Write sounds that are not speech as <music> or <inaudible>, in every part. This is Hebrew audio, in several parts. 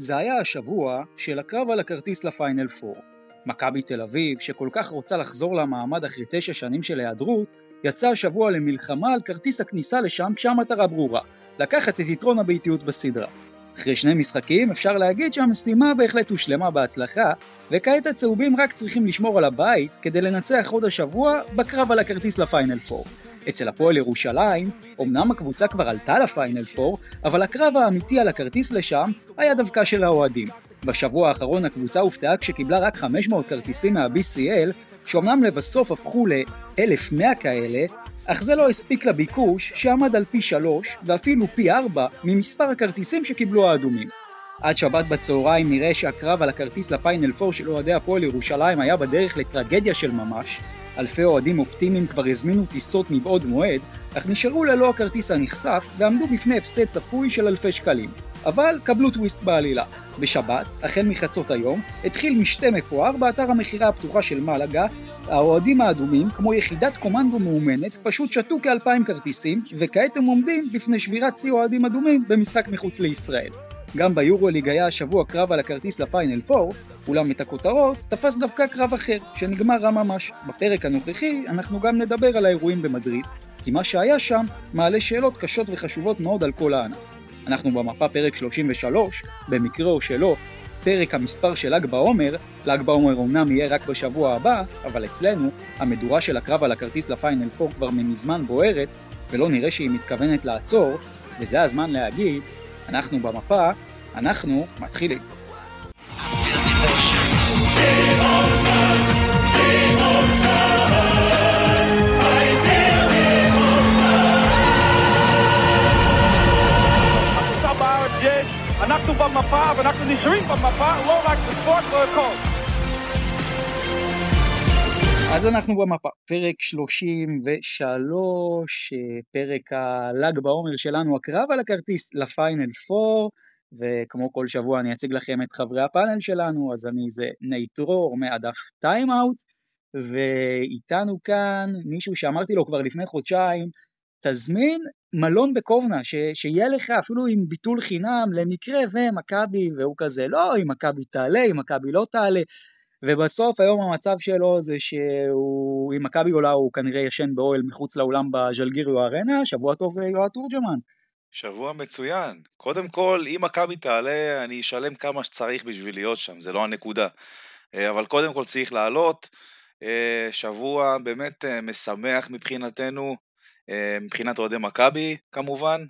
זה היה השבוע של הקרב על הכרטיס לפיינל 4. מכבי תל אביב, שכל כך רוצה לחזור למעמד אחרי תשע שנים של היעדרות, יצא השבוע למלחמה על כרטיס הכניסה לשם כשהמטרה ברורה, לקחת את יתרון הביתיות בסדרה. אחרי שני משחקים אפשר להגיד שהמשימה בהחלט הושלמה בהצלחה, וכעת הצהובים רק צריכים לשמור על הבית כדי לנצח עוד השבוע בקרב על הכרטיס לפיינל 4. אצל הפועל ירושלים, אמנם הקבוצה כבר עלתה לפיינל 4, אבל הקרב האמיתי על הכרטיס לשם היה דווקא של האוהדים. בשבוע האחרון הקבוצה הופתעה כשקיבלה רק 500 כרטיסים מה-BCL, שאומנם לבסוף הפכו ל-1,100 כאלה, אך זה לא הספיק לביקוש שעמד על פי 3 ואפילו פי 4 ממספר הכרטיסים שקיבלו האדומים. עד שבת בצהריים נראה שהקרב על הכרטיס לפיינל 4 של אוהדי הפועל ירושלים היה בדרך לטרגדיה של ממש. אלפי אוהדים אופטימיים כבר הזמינו טיסות מבעוד מועד, אך נשארו ללא הכרטיס הנכסף ועמדו בפני הפסד צפוי של אלפי שקלים. אבל קבלו טוויסט בעלילה. בשבת, החל מחצות היום, התחיל משתה מפואר באתר המכירה הפתוחה של מלאגה, האוהדים האדומים, כמו יחידת קומנדו מאומנת, פשוט שתו כאלפיים כרטיסים, וכעת הם עומדים בפני שבירת שיא אוהדים אדומים במשחק מחוץ לישראל. גם ביורוליג היה השבוע קרב על הכרטיס לפיינל 4, אולם את הכותרות תפס דווקא קרב אחר, שנגמר רע ממש. בפרק הנוכחי אנחנו גם נדבר על האירועים במדריד, כי מה שהיה שם מעלה שאלות קשות וחשובות מאוד על כל הענף. אנחנו במפה פרק 33, במקרה או שלא, פרק המספר של ל"ג בעומר, ל"ג בעומר אומנם יהיה רק בשבוע הבא, אבל אצלנו, המדורה של הקרב על הכרטיס לפיינל 4 כבר ממזמן בוערת, ולא נראה שהיא מתכוונת לעצור, וזה הזמן להגיד, אנחנו במפה, אנחנו מתחילים. אנחנו במפה ואנחנו נשארים במפה, לא רק בספורט, לא הכל. אז אנחנו במפה, פרק 33, פרק הל"ג בעומר שלנו, הקרב על הכרטיס לפיינל 4, וכמו כל שבוע אני אציג לכם את חברי הפאנל שלנו, אז אני זה נייט דרור מהדף טיים-אאוט, ואיתנו כאן מישהו שאמרתי לו כבר לפני חודשיים, תזמין מלון בקובנה, ש, שיהיה לך אפילו עם ביטול חינם למקרה ומכבי, והוא כזה, לא, אם מכבי תעלה, אם מכבי לא תעלה, ובסוף היום המצב שלו זה שהוא, אם מכבי עולה הוא כנראה ישן באוהל מחוץ לאולם בז'לגיריו ארנה, שבוע טוב יואב תורג'מן. שבוע מצוין. קודם כל, אם מכבי תעלה, אני אשלם כמה שצריך בשביל להיות שם, זה לא הנקודה. אה, אבל קודם כל צריך לעלות. אה, שבוע באמת אה, משמח מבחינתנו. אה, מבחינת אוהדי מכבי כמובן,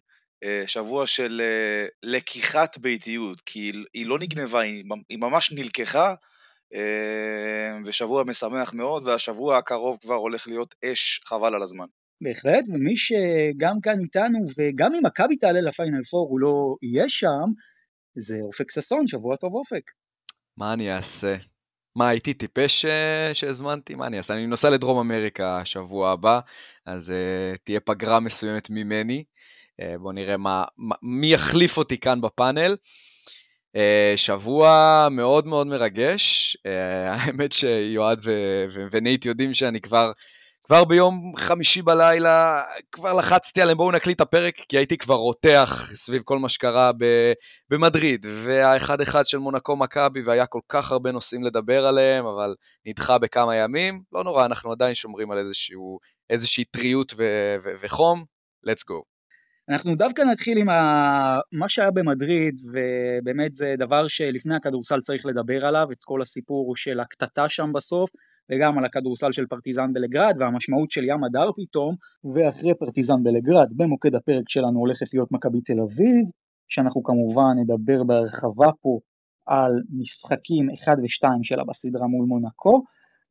אה, שבוע של אה, לקיחת ביתיות, כי היא לא נגנבה, היא ממש נלקחה, ושבוע משמח מאוד, והשבוע הקרוב כבר הולך להיות אש חבל על הזמן. בהחלט, ומי שגם כאן איתנו, וגם אם מכבי תעלה לפיינל פור הוא לא יהיה שם, זה אופק ששון, שבוע טוב אופק. מה אני אעשה? מה, הייתי טיפש אה, שהזמנתי? מה אני אעשה? אני נוסע לדרום אמריקה השבוע הבא, אז uh, תהיה פגרה מסוימת ממני. Uh, בואו נראה מה, מה, מי יחליף אותי כאן בפאנל. Uh, שבוע מאוד מאוד מרגש. Uh, האמת שיועד ונייט יודעים שאני כבר כבר ביום חמישי בלילה, כבר לחצתי עליהם, בואו נקליט את הפרק, כי הייתי כבר רותח סביב כל מה שקרה במדריד, והאחד אחד של מונקו מכבי, והיה כל כך הרבה נושאים לדבר עליהם, אבל נדחה בכמה ימים. לא נורא, אנחנו עדיין שומרים על איזשהו, איזושהי טריות וחום. let's go. אנחנו דווקא נתחיל עם ה... מה שהיה במדריד, ובאמת זה דבר שלפני הכדורסל צריך לדבר עליו, את כל הסיפור של הקטטה שם בסוף, וגם על הכדורסל של פרטיזן בלגרד והמשמעות של ים הדר פתאום, ואחרי פרטיזן בלגרד במוקד הפרק שלנו הולכת להיות מכבי תל אביב, שאנחנו כמובן נדבר בהרחבה פה על משחקים 1 ו-2 שלה בסדרה מול מונקו,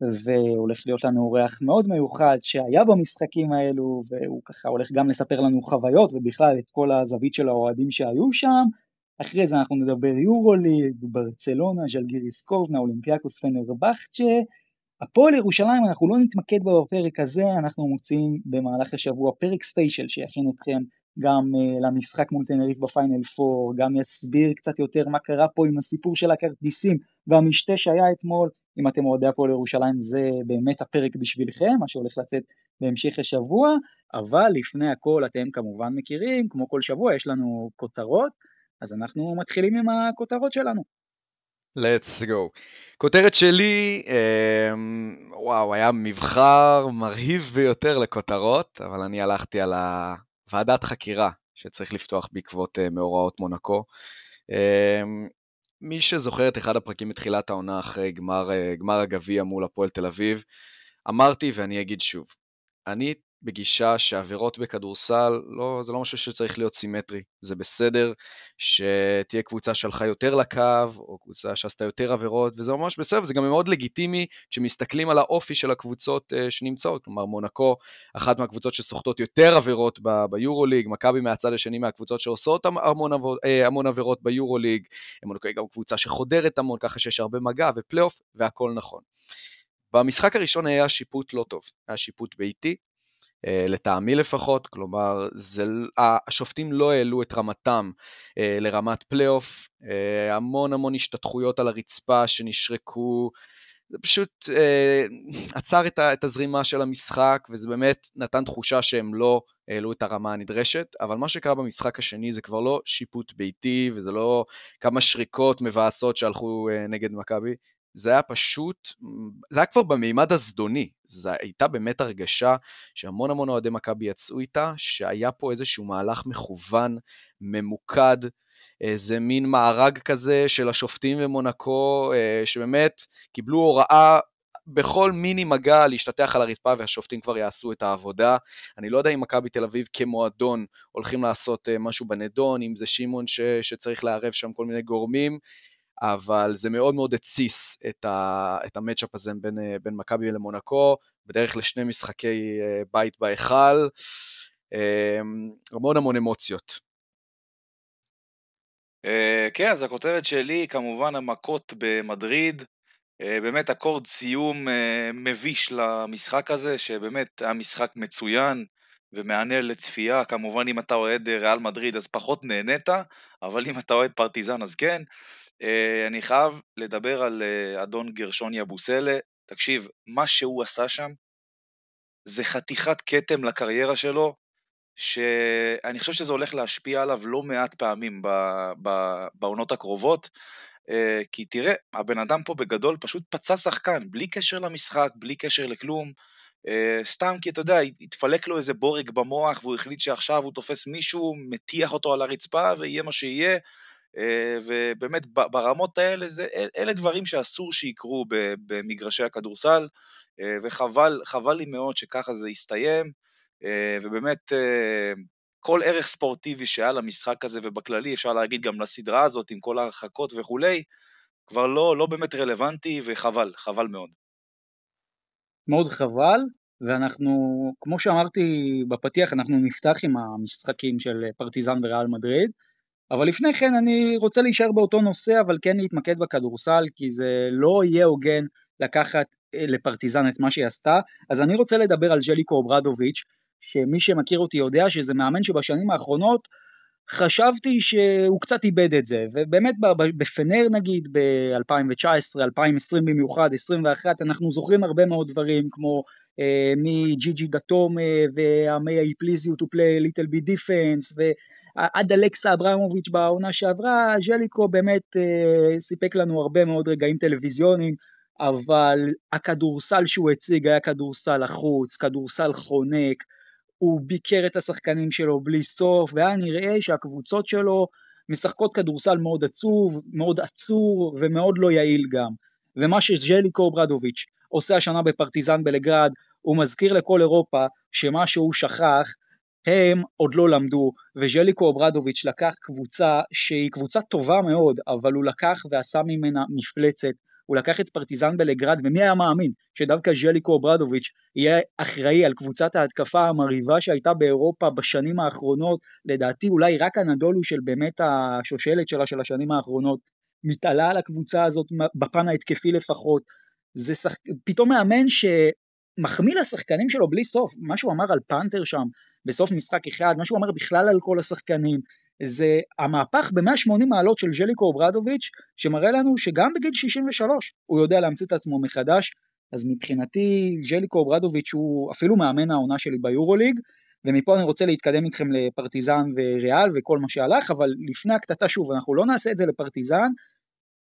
והולך להיות לנו אורח מאוד מיוחד שהיה במשחקים האלו, והוא ככה הולך גם לספר לנו חוויות ובכלל את כל הזווית של האוהדים שהיו שם. אחרי זה אנחנו נדבר יורוליג, ברצלונה, ז'לגיריס קובנה, אולימפיאקוס פנרבכצ'ה, הפועל ירושלים אנחנו לא נתמקד בפרק הזה, אנחנו מוצאים במהלך השבוע פרק special שיכין אתכם גם uh, למשחק מול תנריף בפיינל 4, גם יסביר קצת יותר מה קרה פה עם הסיפור של הכרטיסים והמשתה שהיה אתמול, אם אתם אוהדי הפועל ירושלים זה באמת הפרק בשבילכם, מה שהולך לצאת בהמשך השבוע, אבל לפני הכל אתם כמובן מכירים, כמו כל שבוע יש לנו כותרות, אז אנחנו מתחילים עם הכותרות שלנו. let's go. כותרת שלי, אה, וואו, היה מבחר מרהיב ביותר לכותרות, אבל אני הלכתי על ועדת חקירה שצריך לפתוח בעקבות אה, מאורעות מונקו. אה, מי שזוכר את אחד הפרקים מתחילת העונה אחרי גמר, אה, גמר הגביע מול הפועל תל אביב, אמרתי ואני אגיד שוב, אני בגישה שעבירות בכדורסל, לא, זה לא משהו שצריך להיות סימטרי. זה בסדר שתהיה קבוצה שהלכה יותר לקו, או קבוצה שעשתה יותר עבירות, וזה ממש בסדר, וזה גם מאוד לגיטימי כשמסתכלים על האופי של הקבוצות uh, שנמצאות. כלומר, מונקו, אחת מהקבוצות שסוחטות יותר עבירות ביורוליג, מכבי מהצד השני מהקבוצות שעושות המון, עבור, אה, המון עבירות ביורוליג, מונקו היא גם קבוצה שחודרת המון, ככה שיש הרבה מגע ופלייאוף, והכל נכון. במשחק הראשון היה שיפוט לא טוב, היה שיפוט ביתי, אה, לטעמי לפחות, כלומר זה, השופטים לא העלו את רמתם אה, לרמת פלייאוף, אה, המון המון השתטחויות על הרצפה שנשרקו, זה פשוט עצר את, את הזרימה של המשחק וזה באמת נתן תחושה שהם לא העלו את הרמה הנדרשת, אבל מה שקרה במשחק השני זה כבר לא שיפוט ביתי וזה לא כמה שריקות מבאסות שהלכו נגד מכבי, זה היה פשוט, זה היה כבר במימד הזדוני, זו הייתה באמת הרגשה שהמון המון אוהדי מכבי יצאו איתה, שהיה פה איזשהו מהלך מכוון, ממוקד, איזה מין מארג כזה של השופטים ומונקו, אה, שבאמת קיבלו הוראה בכל מיני מגע להשתטח על הרצפה והשופטים כבר יעשו את העבודה. אני לא יודע אם מכבי תל אביב כמועדון הולכים לעשות אה, משהו בנדון, אם זה שמעון ש, שצריך לערב שם כל מיני גורמים. אבל זה מאוד מאוד התסיס את, ה, את המצ'אפ הזה בין, אה, בין מכבי למונקו, בדרך לשני משחקי אה, בית בהיכל, אמ, המון המון אמוציות. אה, כן, אז הכותרת שלי כמובן המכות במדריד, באמת אקורד סיום מביש למשחק הזה, שבאמת היה משחק מצוין ומענה לצפייה, כמובן אם אתה אוהד ריאל מדריד אז פחות נהנית, אבל אם אתה אוהד פרטיזן אז כן. אה, אני חייב לדבר על אה, אדון גרשון יבוסלה. תקשיב, מה שהוא עשה שם זה חתיכת כתם לקריירה שלו, שאני חושב שזה הולך להשפיע עליו לא מעט פעמים בעונות הקרובות. אה, כי תראה, הבן אדם פה בגדול פשוט פצע שחקן, בלי קשר למשחק, בלי קשר לכלום. סתם כי אתה יודע, התפלק לו איזה בורג במוח והוא החליט שעכשיו הוא תופס מישהו, מטיח אותו על הרצפה ויהיה מה שיהיה. אה, ובאמת ברמות האלה, זה, אלה דברים שאסור שיקרו במגרשי הכדורסל, אה, וחבל לי מאוד שככה זה יסתיים, אה, ובאמת כל ערך ספורטיבי שהיה למשחק הזה, ובכללי אפשר להגיד גם לסדרה הזאת עם כל ההרחקות וכולי, כבר לא, לא באמת רלוונטי וחבל, חבל מאוד. מאוד חבל, ואנחנו, כמו שאמרתי בפתיח, אנחנו נפתח עם המשחקים של פרטיזן וריאל מדריד. אבל לפני כן אני רוצה להישאר באותו נושא, אבל כן להתמקד בכדורסל, כי זה לא יהיה הוגן לקחת אה, לפרטיזן את מה שהיא עשתה. אז אני רוצה לדבר על ג'ליקו אוברדוביץ', שמי שמכיר אותי יודע שזה מאמן שבשנים האחרונות חשבתי שהוא קצת איבד את זה, ובאמת בפנר נגיד ב-2019, 2020 במיוחד, 2021, אנחנו זוכרים הרבה מאוד דברים כמו אה, מג'י ג'י דתום והמי I please you to play little bit defense ועד אלכסה אברמוביץ' בעונה שעברה, ז'ליקו באמת אה, סיפק לנו הרבה מאוד רגעים טלוויזיוניים אבל הכדורסל שהוא הציג היה כדורסל לחוץ, כדורסל חונק, הוא ביקר את השחקנים שלו בלי סוף, והיה נראה שהקבוצות שלו משחקות כדורסל מאוד עצוב, מאוד עצור ומאוד לא יעיל גם. ומה שז'ליקו ברדוביץ' עושה השנה בפרטיזן בלגרד, הוא מזכיר לכל אירופה שמה שהוא שכח הם עוד לא למדו, וז'ליקו אברדוביץ' לקח קבוצה שהיא קבוצה טובה מאוד, אבל הוא לקח ועשה ממנה מפלצת, הוא לקח את פרטיזן בלגרד, ומי היה מאמין שדווקא ז'ליקו אוברדוביץ' יהיה אחראי על קבוצת ההתקפה המרהיבה שהייתה באירופה בשנים האחרונות, לדעתי אולי רק אנדולו של באמת השושלת שלה של השנים האחרונות, מתעלה על הקבוצה הזאת בפן ההתקפי לפחות, זה שח... פתאום מאמן ש... מחמיא לשחקנים שלו בלי סוף, מה שהוא אמר על פנתר שם בסוף משחק אחד, מה שהוא אמר בכלל על כל השחקנים, זה המהפך ב-180 מעלות של ז'ליקו אוברדוביץ', שמראה לנו שגם בגיל 63 הוא יודע להמציא את עצמו מחדש, אז מבחינתי ז'ליקו אוברדוביץ' הוא אפילו מאמן העונה שלי ביורוליג, ומפה אני רוצה להתקדם איתכם לפרטיזן וריאל וכל מה שהלך, אבל לפני הקטטה שוב, אנחנו לא נעשה את זה לפרטיזן,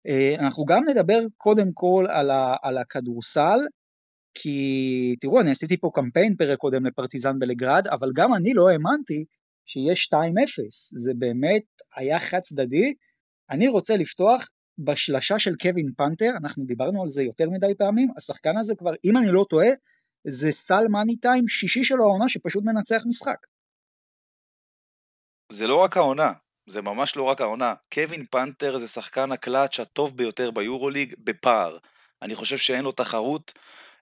אה, אנחנו גם נדבר קודם כל על, ה, על הכדורסל, כי תראו, אני עשיתי פה קמפיין פרק קודם לפרטיזן בלגרד, אבל גם אני לא האמנתי שיהיה 2-0, זה באמת היה חד צדדי. אני רוצה לפתוח בשלשה של קווין פנתר, אנחנו דיברנו על זה יותר מדי פעמים, השחקן הזה כבר, אם אני לא טועה, זה סל מאני טיים שישי שלו העונה שפשוט מנצח משחק. זה לא רק העונה, זה ממש לא רק העונה. קווין פנתר זה שחקן הקלאץ' הטוב ביותר ביורוליג בפער. אני חושב שאין לו תחרות,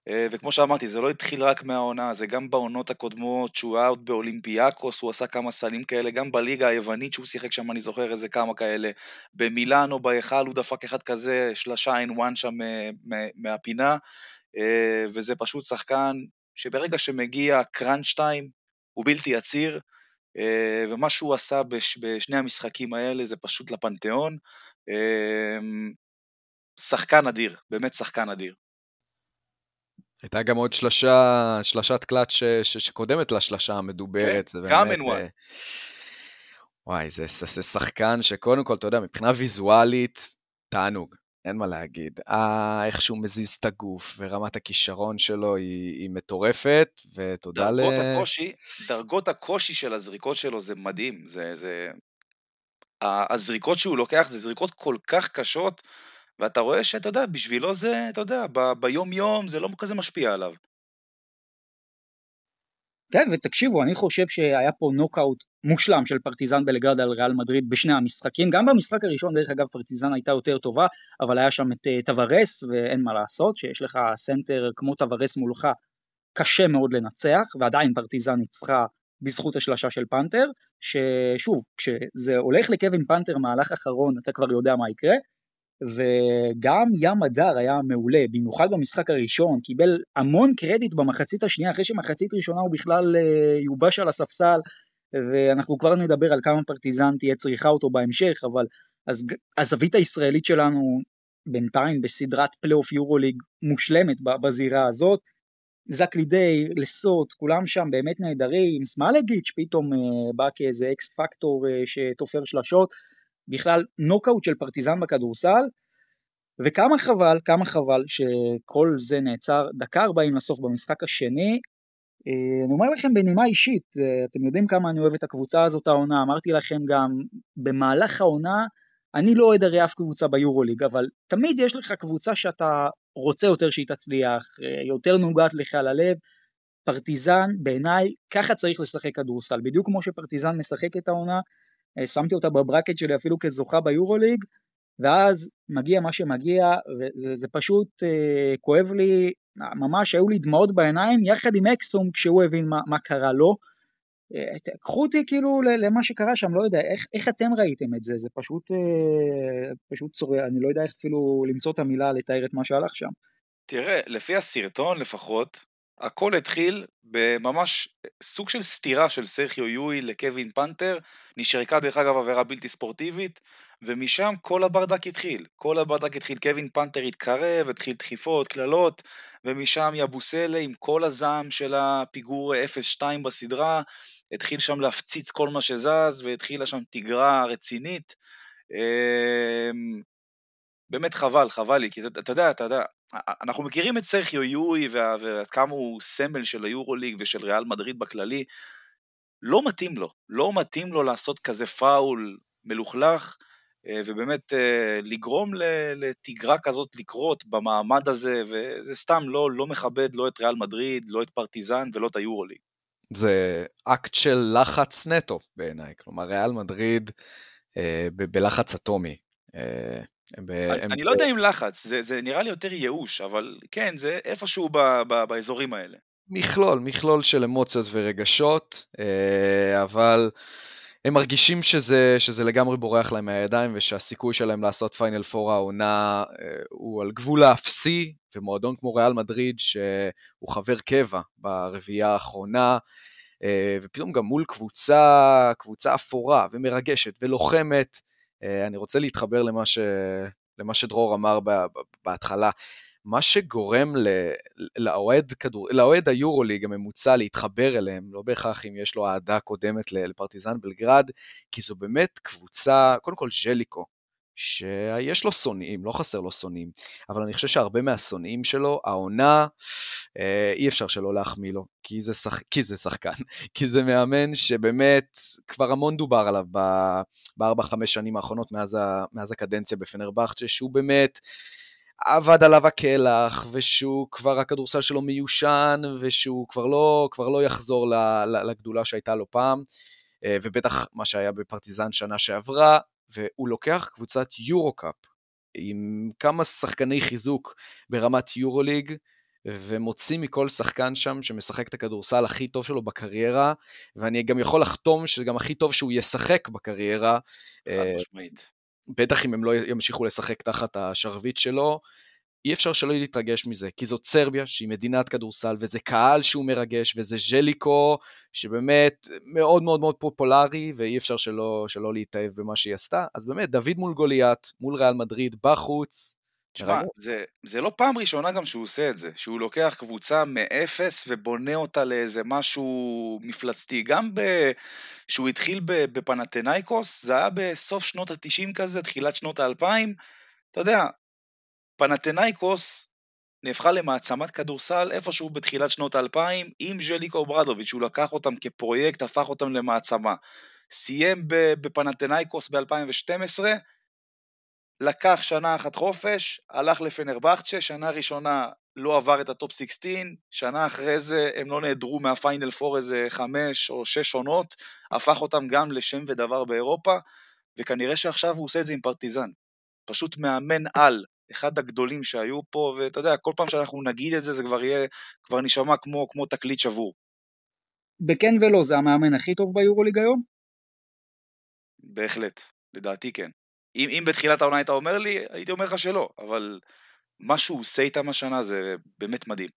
וכמו שאמרתי, זה לא התחיל רק מהעונה, זה גם בעונות הקודמות, שהוא היה עוד באולימפיאקוס, הוא עשה כמה סלים כאלה, גם בליגה היוונית שהוא שיחק שם, אני זוכר איזה כמה כאלה. במילאנו, בהיכל, הוא דפק אחד כזה, שלושה אין וואן שם אה, מהפינה, אה, וזה פשוט שחקן שברגע שמגיע קראנץ' טיים, הוא בלתי עציר, ומה שהוא עשה בש, בשני המשחקים האלה זה פשוט לפנתיאון. שחקן אדיר, באמת שחקן אדיר. הייתה גם עוד שלשה, שלשת קלאץ' ש, ש, שקודמת לשלשה המדוברת. כן, גם אין וואן. וואי, זה, זה, זה שחקן שקודם כל, אתה יודע, מבחינה ויזואלית, תענוג, אין מה להגיד. אה, איך שהוא מזיז את הגוף, ורמת הכישרון שלו היא, היא מטורפת, ותודה דרגות ל... הקושי, דרגות הקושי של הזריקות שלו זה מדהים, זה... זה... הזריקות שהוא לוקח זה זריקות כל כך קשות, ואתה רואה שאתה יודע, בשבילו זה, אתה יודע, ב- ביום יום זה לא כזה משפיע עליו. כן, ותקשיבו, אני חושב שהיה פה נוקאוט מושלם של פרטיזן בלגרד על ריאל מדריד בשני המשחקים. גם במשחק הראשון, דרך אגב, פרטיזן הייתה יותר טובה, אבל היה שם את אה, טווארס, ואין מה לעשות, שיש לך סנטר כמו טווארס מולך, קשה מאוד לנצח, ועדיין פרטיזן ניצחה בזכות השלשה של פאנטר, ששוב, כשזה הולך לקווין פאנטר מהלך אחרון, אתה כבר יודע מה יקרה, וגם ים מדר היה מעולה, במיוחד במשחק הראשון, קיבל המון קרדיט במחצית השנייה, אחרי שמחצית ראשונה הוא בכלל אה, יובש על הספסל, ואנחנו כבר נדבר על כמה פרטיזן תהיה צריכה אותו בהמשך, אבל אז הזווית הישראלית שלנו בינתיים בסדרת פלייאוף יורוליג מושלמת בזירה הזאת. זאק לידיי, לסורט, כולם שם באמת נהדרים, סמיילאגיץ' פתאום אה, בא כאיזה X factor אה, שתופר שלשות, בכלל נוקאוט של פרטיזן בכדורסל, וכמה חבל, כמה חבל שכל זה נעצר דקה 40 לסוף במשחק השני. אה, אני אומר לכם בנימה אישית, אה, אתם יודעים כמה אני אוהב את הקבוצה הזאת העונה, אמרתי לכם גם במהלך העונה, אני לא אוהד הרי אף קבוצה ביורוליג, אבל תמיד יש לך קבוצה שאתה רוצה יותר שהיא תצליח, אה, יותר נוגעת לך ללב. פרטיזן, בעיניי, ככה צריך לשחק כדורסל. בדיוק כמו שפרטיזן משחק את העונה, שמתי אותה בברקט שלי אפילו כזוכה ביורוליג, ואז מגיע מה שמגיע, וזה פשוט אה, כואב לי, ממש היו לי דמעות בעיניים, יחד עם אקסום כשהוא הבין מה, מה קרה לו. אה, קחו אותי כאילו למה שקרה שם, לא יודע, איך, איך אתם ראיתם את זה? זה פשוט, אה, פשוט צורע, אני לא יודע איך אפילו למצוא את המילה לתאר את מה שהלך שם. תראה, לפי הסרטון לפחות, הכל התחיל בממש סוג של סתירה של סרחיו יואי לקווין פנתר, נשרקה דרך אגב עבירה בלתי ספורטיבית, ומשם כל הברדק התחיל. כל הברדק התחיל, קווין פנתר התקרב, התחיל דחיפות, קללות, ומשם יבוסלה עם כל הזעם של הפיגור 0-2 בסדרה, התחיל שם להפציץ כל מה שזז, והתחילה שם תגרה רצינית. אמ, באמת חבל, חבל לי, כי אתה יודע, אתה יודע, אנחנו מכירים את סרחיו יואי ועד כמה הוא סמל של היורוליג ושל ריאל מדריד בכללי, לא מתאים לו, לא מתאים לו לעשות כזה פאול מלוכלך, אה, ובאמת אה, לגרום לתגרה כזאת לקרות במעמד הזה, וזה סתם לא, לא מכבד לא את ריאל מדריד, לא את פרטיזן ולא את היורוליג. זה אקט של לחץ נטו בעיניי, כלומר ריאל מדריד אה, ב- בלחץ אטומי. אה, אני, אני לא יודע אם לחץ, זה, זה נראה לי יותר ייאוש, אבל כן, זה איפשהו ב, ב, באזורים האלה. מכלול, מכלול של אמוציות ורגשות, אה, אבל הם מרגישים שזה, שזה לגמרי בורח להם מהידיים ושהסיכוי שלהם לעשות פיינל פור העונה אה, הוא על גבול האפסי, ומועדון כמו ריאל מדריד שהוא חבר קבע ברביעייה האחרונה, אה, ופתאום גם מול קבוצה, קבוצה אפורה ומרגשת ולוחמת, אני רוצה להתחבר למה, ש... למה שדרור אמר בהתחלה. מה שגורם לאוהד, כדור, היורוליג הממוצע להתחבר אליהם, לא בהכרח אם יש לו אהדה קודמת לפרטיזן בלגרד, כי זו באמת קבוצה, קודם כל ז'ליקו, שיש לו שונאים, לא חסר לו שונאים, אבל אני חושב שהרבה מהשונאים שלו, העונה, אה, אי אפשר שלא להחמיא לו, כי זה, שח... כי זה שחקן, <laughs> כי זה מאמן שבאמת כבר המון דובר עליו בארבע-חמש שנים האחרונות מאז, ה... מאז הקדנציה בפנרבכצ'ה, שהוא באמת... עבד עליו הקלח, ושהוא כבר הכדורסל שלו מיושן, ושהוא כבר לא, כבר לא יחזור לגדולה שהייתה לו פעם, אה, ובטח מה שהיה בפרטיזן שנה שעברה, והוא לוקח קבוצת יורו-קאפ עם כמה שחקני חיזוק ברמת יורו-ליג, ומוציא מכל שחקן שם שמשחק את הכדורסל הכי טוב שלו בקריירה, ואני גם יכול לחתום שזה גם הכי טוב שהוא ישחק בקריירה. חד אה, משמעית. בטח אם הם לא ימשיכו לשחק תחת השרביט שלו, אי אפשר שלא להתרגש מזה, כי זאת סרביה שהיא מדינת כדורסל, וזה קהל שהוא מרגש, וזה ז'ליקו שבאמת מאוד מאוד מאוד פופולרי, ואי אפשר שלא, שלא להתאהב במה שהיא עשתה. אז באמת, דוד מול גוליית, מול ריאל מדריד, בחוץ. תשמע, זה, זה לא פעם ראשונה גם שהוא עושה את זה, שהוא לוקח קבוצה מאפס ובונה אותה לאיזה משהו מפלצתי. גם כשהוא התחיל בפנאתינייקוס, זה היה בסוף שנות ה-90 כזה, תחילת שנות ה-2000, אתה יודע, פנאתינייקוס נהפכה למעצמת כדורסל איפשהו בתחילת שנות האלפיים עם ז'ליקו אוברדוביץ', שהוא לקח אותם כפרויקט, הפך אותם למעצמה. סיים בפנאתינייקוס ב-2012, לקח שנה אחת חופש, הלך לפנרבחצ'ה, שנה ראשונה לא עבר את הטופ 16, שנה אחרי זה הם לא נעדרו מהפיינל 4 איזה חמש או שש עונות, הפך אותם גם לשם ודבר באירופה, וכנראה שעכשיו הוא עושה את זה עם פרטיזן. פשוט מאמן על, אחד הגדולים שהיו פה, ואתה יודע, כל פעם שאנחנו נגיד את זה, זה כבר יהיה, כבר נשמע כמו, כמו תקליט שבור. בכן ולא, זה המאמן הכי טוב ביורוליג היום? בהחלט, לדעתי כן. אם, אם בתחילת העונה היית אומר לי, הייתי אומר לך שלא, אבל מה שהוא עושה איתם השנה זה באמת מדהים.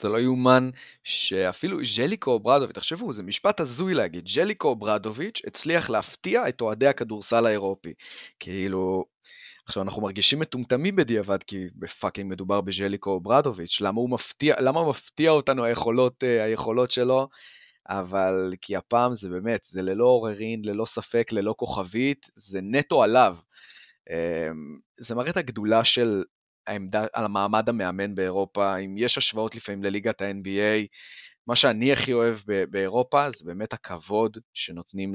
זה לא יאומן שאפילו ז'ליקו ברדוביץ', תחשבו, זה משפט הזוי להגיד, ז'ליקו ברדוביץ' הצליח להפתיע את אוהדי הכדורסל האירופי. כאילו, עכשיו אנחנו מרגישים מטומטמים בדיעבד, כי בפאקינג מדובר בז'ליקו ברדוביץ', למה הוא מפתיע, למה הוא מפתיע אותנו היכולות, אה, היכולות שלו? אבל כי הפעם זה באמת, זה ללא עוררין, ללא ספק, ללא כוכבית, זה נטו עליו. אמ, זה מראה את הגדולה של העמדה, על המעמד המאמן באירופה, אם יש השוואות לפעמים לליגת ה-NBA, מה שאני הכי אוהב באירופה זה באמת הכבוד שנותנים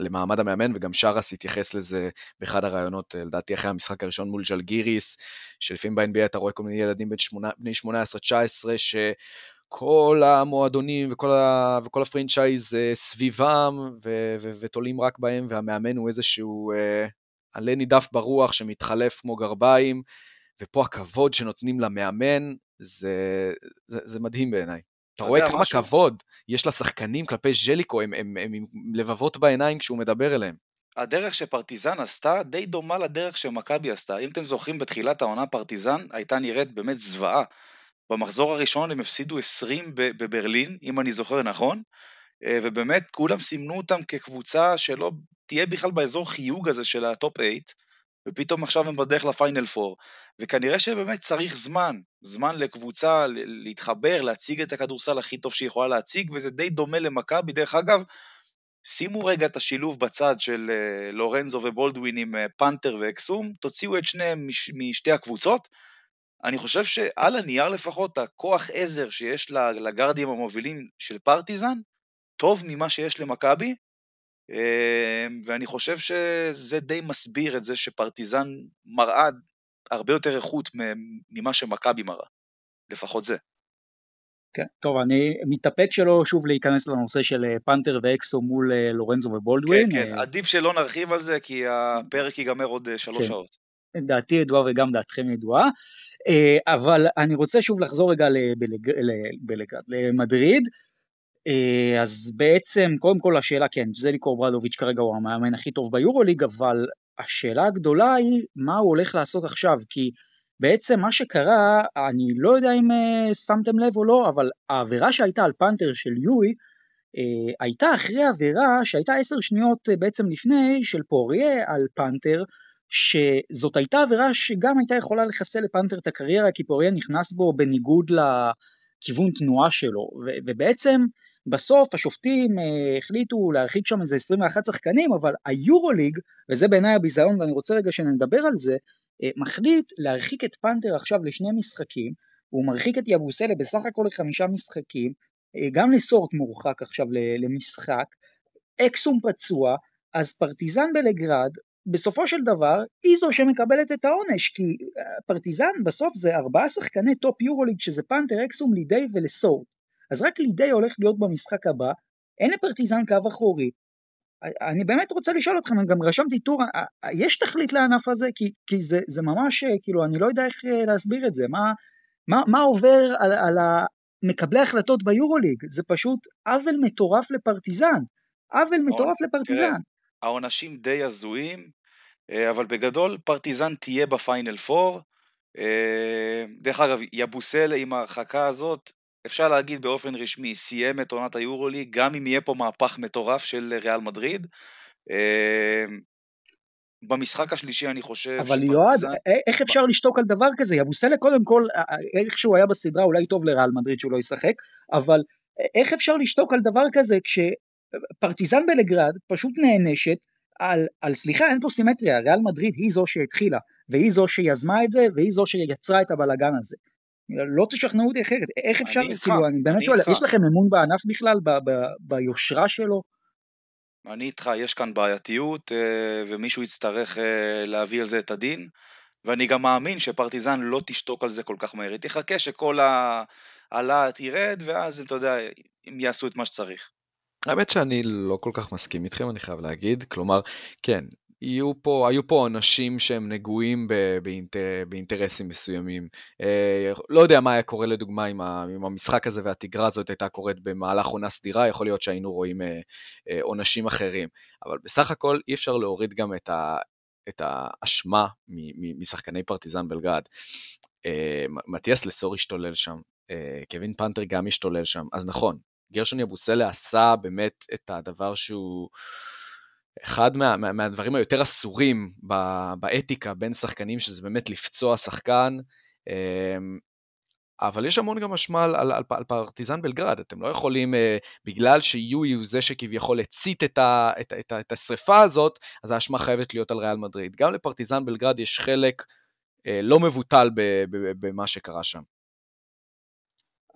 למעמד המאמן, וגם שרס התייחס לזה באחד הראיונות, אה, לדעתי אחרי המשחק הראשון מול ז'לגיריס, שלפעמים ב-NBA אתה רואה כל מיני ילדים בני 18-19, שכל המועדונים וכל, ה, וכל הפרינצ'ייז uh, סביבם, ו, ו, ותולים רק בהם, והמאמן הוא איזשהו uh, עלה נידף ברוח שמתחלף כמו גרביים, ופה הכבוד שנותנים למאמן, זה, זה, זה מדהים בעיניי. אתה רואה כמה משהו? כבוד יש לשחקנים כלפי ז'ליקו, הם, הם, הם עם לבבות בעיניים כשהוא מדבר אליהם. הדרך שפרטיזן עשתה די דומה לדרך שמכבי עשתה. אם אתם זוכרים, בתחילת העונה פרטיזן הייתה נראית באמת זוועה. במחזור הראשון הם הפסידו 20 בברלין, אם אני זוכר נכון, אה, ובאמת כולם סימנו אותם כקבוצה שלא תהיה בכלל באזור חיוג הזה של הטופ 8, ופתאום עכשיו הם בדרך לפיינל 4, וכנראה שבאמת צריך זמן, זמן לקבוצה להתחבר, להציג את הכדורסל הכי טוב שהיא יכולה להציג, וזה די דומה למכבי, דרך אגב, שימו רגע את השילוב בצד של אה, לורנזו ובולדווין עם אה, פאנטר ואקסום, תוציאו את שניהם מש, משתי הקבוצות. אני חושב שעל הנייר לפחות, הכוח עזר שיש לגרדים המובילים של פרטיזן, טוב ממה שיש למכבי, ואני חושב שזה די מסביר את זה שפרטיזן מראה הרבה יותר איכות ממה שמכבי מראה, לפחות זה. כן, טוב, אני מתאפק שלא שוב להיכנס לנושא של אה, פנתר ואקסו מול אה, לורנזו ובולדווין. כן, כן, אה, עדיף שלא נרחיב על זה, כי הפרק ייגמר עוד שלוש כן. שעות. דעתי ידועה וגם דעתכם ידועה, אבל אני רוצה שוב לחזור רגע למדריד. אה, אז בעצם, קודם כל השאלה, כן, זליקו ברדוביץ' כרגע הוא המאמן הכי טוב ביורוליג, אבל השאלה הגדולה היא מה הוא הולך לעשות עכשיו, כי בעצם מה שקרה, אני לא יודע אם uh, שמתם לב או לא, אבל העבירה שהייתה על פנתר של יואי, uh, הייתה אחרי עבירה שהייתה עשר שניות uh, בעצם לפני של פוריה על פנתר, שזאת הייתה עבירה שגם הייתה יכולה לחסל לפנתר את הקריירה, כי פוריה נכנס בו בניגוד לכיוון תנועה שלו, ו- ובעצם בסוף השופטים אה, החליטו להרחיק שם איזה 21 שחקנים, אבל היורוליג, וזה בעיניי הביזיון ואני רוצה רגע שנדבר על זה, אה, מחליט להרחיק את פאנטר עכשיו לשני משחקים, הוא מרחיק את יאבוסלה בסך הכל לחמישה משחקים, אה, גם לסורט מורחק עכשיו למשחק, אקסום פצוע, אז פרטיזן בלגרד בסופו של דבר היא זו שמקבלת את העונש כי פרטיזן בסוף זה ארבעה שחקני טופ יורוליג שזה פאנטר, אקסום, לידיי ולסורט אז רק לידי הולך להיות במשחק הבא, אין לפרטיזן קו אחורי. אני באמת רוצה לשאול אתכם, אני גם רשמתי טור, יש תכלית לענף הזה? כי, כי זה, זה ממש, כאילו, אני לא יודע איך אה, להסביר את זה, מה, מה, מה עובר על, על מקבלי ההחלטות ביורוליג? זה פשוט עוול מטורף לפרטיזן, עוול מטורף לפרטיזן. תראה, העונשים די הזויים, אה, אבל בגדול פרטיזן תהיה בפיינל פור. אה, דרך אגב, יבוסל עם ההרחקה הזאת, אפשר להגיד באופן רשמי, סיים את עונת היורוליג, גם אם יהיה פה מהפך מטורף של ריאל מדריד. אמ, במשחק השלישי אני חושב... אבל יועד, איך אפשר לשתוק על דבר כזה? יבוסלה קודם כל, איך שהוא היה בסדרה אולי טוב לריאל מדריד שהוא לא ישחק, אבל איך אפשר לשתוק על דבר כזה כשפרטיזן בלגרד פשוט נענשת על, על סליחה, אין פה סימטריה, ריאל מדריד היא זו שהתחילה, והיא זו שיזמה את זה, והיא זו שיצרה את הבלגן הזה. לא תשכנעו אותי אחרת, איך אפשר, אני כאילו, אני באמת שואל, יש לכם אמון בענף בכלל, ב, ב, ביושרה שלו? אני איתך, יש כאן בעייתיות, אה, ומישהו יצטרך אה, להביא על זה את הדין, ואני גם מאמין שפרטיזן לא תשתוק על זה כל כך מהר, היא תחכה שכל הלהט ירד, ואז אתה יודע, הם יעשו את מה שצריך. האמת שאני לא כל כך מסכים איתכם, אני חייב להגיד. כלומר, כן, יהיו פה, היו פה אנשים שהם נגועים באינטר, באינטרסים מסוימים. אה, לא יודע מה היה קורה לדוגמה עם, ה, עם המשחק הזה והתגרה הזאת הייתה קורית במהלך עונה סדירה, יכול להיות שהיינו רואים אה, אה, עונשים אחרים. אבל בסך הכל אי אפשר להוריד גם את, ה, את האשמה משחקני פרטיזן בלגרד. אה, מתיאס לסור השתולל שם, אה, קווין פנתר גם השתולל שם, אז נכון, גרשון יבוסלה עשה באמת את הדבר שהוא... אחד מה, מה, מהדברים היותר אסורים באתיקה בין שחקנים, שזה באמת לפצוע שחקן, אמ, אבל יש המון גם אשמה על, על, על, על פרטיזן בלגרד, אתם לא יכולים, אה, בגלל שיואי הוא זה שכביכול הצית את, ה, את, את, את השריפה הזאת, אז האשמה חייבת להיות על ריאל מדריד. גם לפרטיזן בלגרד יש חלק אה, לא מבוטל במה שקרה שם.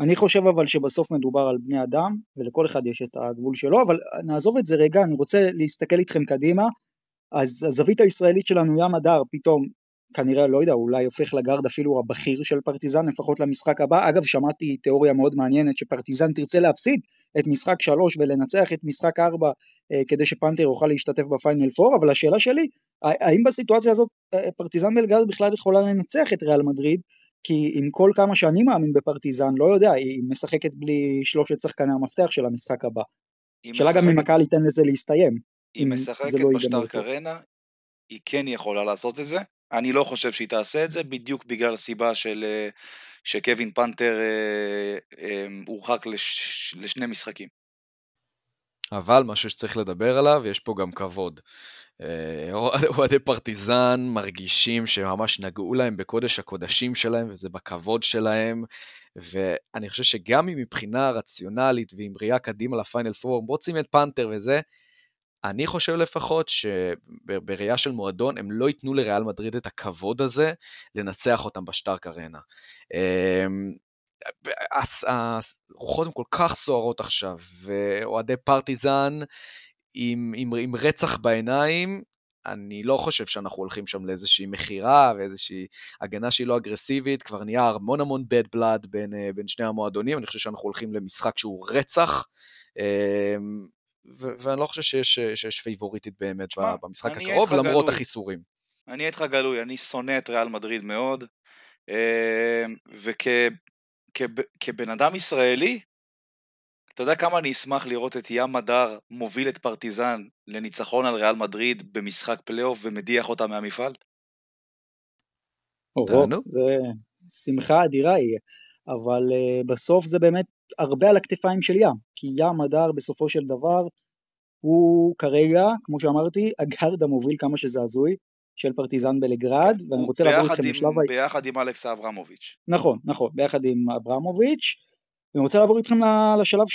אני חושב אבל שבסוף מדובר על בני אדם, ולכל אחד יש את הגבול שלו, אבל נעזוב את זה רגע, אני רוצה להסתכל איתכם קדימה. אז הזווית הישראלית שלנו, ים הדר, פתאום, כנראה, לא יודע, אולי הופך לגארד אפילו הבכיר של פרטיזן, לפחות למשחק הבא. אגב, שמעתי תיאוריה מאוד מעניינת שפרטיזן תרצה להפסיד את משחק 3 ולנצח את משחק 4 אה, כדי שפנתר יוכל להשתתף בפיינל 4, אבל השאלה שלי, האם בסיטואציה הזאת אה, פרטיזן בלגרד בכלל יכולה לנצח את ריאל מדריד, כי עם כל כמה שאני מאמין בפרטיזן, לא יודע, היא משחקת בלי שלושת שחקני המפתח של המשחק הבא. שאלה גם אם הקהל ייתן לזה להסתיים. היא משחקת לא בשטארק ארנה, היא כן יכולה לעשות את זה. אני לא חושב שהיא תעשה את זה, בדיוק בגלל הסיבה של אה, שקווין פנתר אה, אה, הורחק לש, לשני משחקים. אבל משהו שצריך לדבר עליו, יש פה גם כבוד. אה, <laughs> אוהדי פרטיזן מרגישים שממש נגעו להם בקודש הקודשים שלהם, וזה בכבוד שלהם, ואני חושב שגם אם מבחינה רציונלית ועם ראייה קדימה לפיינל פור, רוצים את פנתר וזה, אני חושב לפחות שבראייה של מועדון, הם לא ייתנו לריאל מדריד את הכבוד הזה לנצח אותם בשטארק ארנה. אמ, הרוחות הן כל כך סוערות עכשיו, ואוהדי פרטיזן עם, עם, עם רצח בעיניים, אני לא חושב שאנחנו הולכים שם לאיזושהי מכירה ואיזושהי הגנה שהיא לא אגרסיבית, כבר נהיה המון המון bad blood בין, אה, בין שני המועדונים, אני חושב שאנחנו הולכים למשחק שהוא רצח, אמ, ו- ואני לא חושב שיש, שיש פייבוריטית באמת שמה, במשחק הקרוב, למרות גלוי. החיסורים. אני אהיה איתך גלוי, אני שונא את ריאל מדריד מאוד, אמ, וכבן אדם ישראלי, אתה יודע כמה אני אשמח לראות את ים מדר מוביל את פרטיזן לניצחון על ריאל מדריד במשחק פלייאוף ומדיח אותה מהמפעל? תענוג. זה שמחה אדירה יהיה, אבל אה, בסוף זה באמת הרבה על הכתפיים של ים, כי ים מדר בסופו של דבר הוא כרגע, כמו שאמרתי, הגארד המוביל כמה שזה הזוי של פרטיזן בלגרד, כן, ואני רוצה לעבור איתכם לשלב... ביחד עם אלכס אברמוביץ'. נכון, נכון, ביחד עם אברמוביץ'. אני רוצה לעבור איתכם לשלב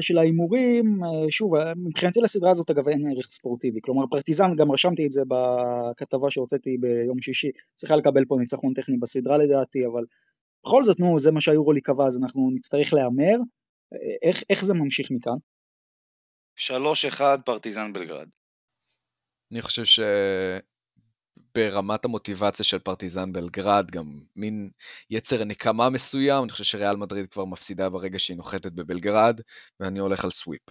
של ההימורים, אה, שוב, מבחינתי לסדרה הזאת אגב אין ערך ספורטיבי, כלומר פרטיזן, גם רשמתי את זה בכתבה שהוצאתי ביום שישי, צריכה לקבל פה ניצחון טכני בסדרה לדעתי, אבל בכל זאת, נו, זה מה שהיורולי קבע, אז אנחנו נצטרך להמר, איך, איך זה ממשיך מכאן? 3-1 פרטיזן בלגרד. אני חושב ש... ברמת המוטיבציה של פרטיזן בלגרד, גם מין יצר נקמה מסוים, אני חושב שריאל מדריד כבר מפסידה ברגע שהיא נוחתת בבלגרד, ואני הולך על סוויפ.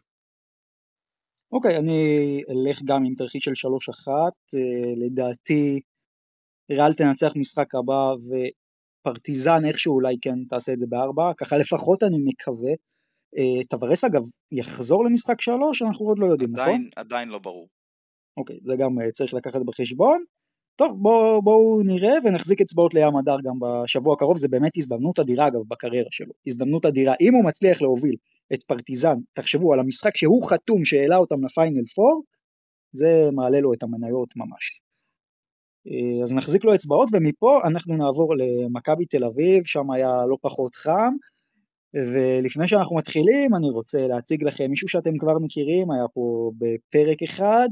אוקיי, okay, אני אלך גם עם תרחיש של 3-1, אה, לדעתי ריאל תנצח משחק הבא ופרטיזן איכשהו אולי כן תעשה את זה בארבע, ככה לפחות אני מקווה. אה, טוורס אגב יחזור למשחק 3, אנחנו עוד לא יודעים, עדיין, נכון? עדיין לא ברור. אוקיי, זה גם אה, צריך לקחת בחשבון. טוב, בואו בוא נראה ונחזיק אצבעות לים הדר גם בשבוע הקרוב, זה באמת הזדמנות אדירה אגב בקריירה שלו, הזדמנות אדירה. אם הוא מצליח להוביל את פרטיזן, תחשבו על המשחק שהוא חתום שהעלה אותם לפיינל 4, זה מעלה לו את המניות ממש. אה, אז נחזיק לו אצבעות ומפה אנחנו נעבור למכבי תל אביב, שם היה לא פחות חם. ולפני שאנחנו מתחילים אני רוצה להציג לכם מישהו שאתם כבר מכירים, היה פה בפרק אחד,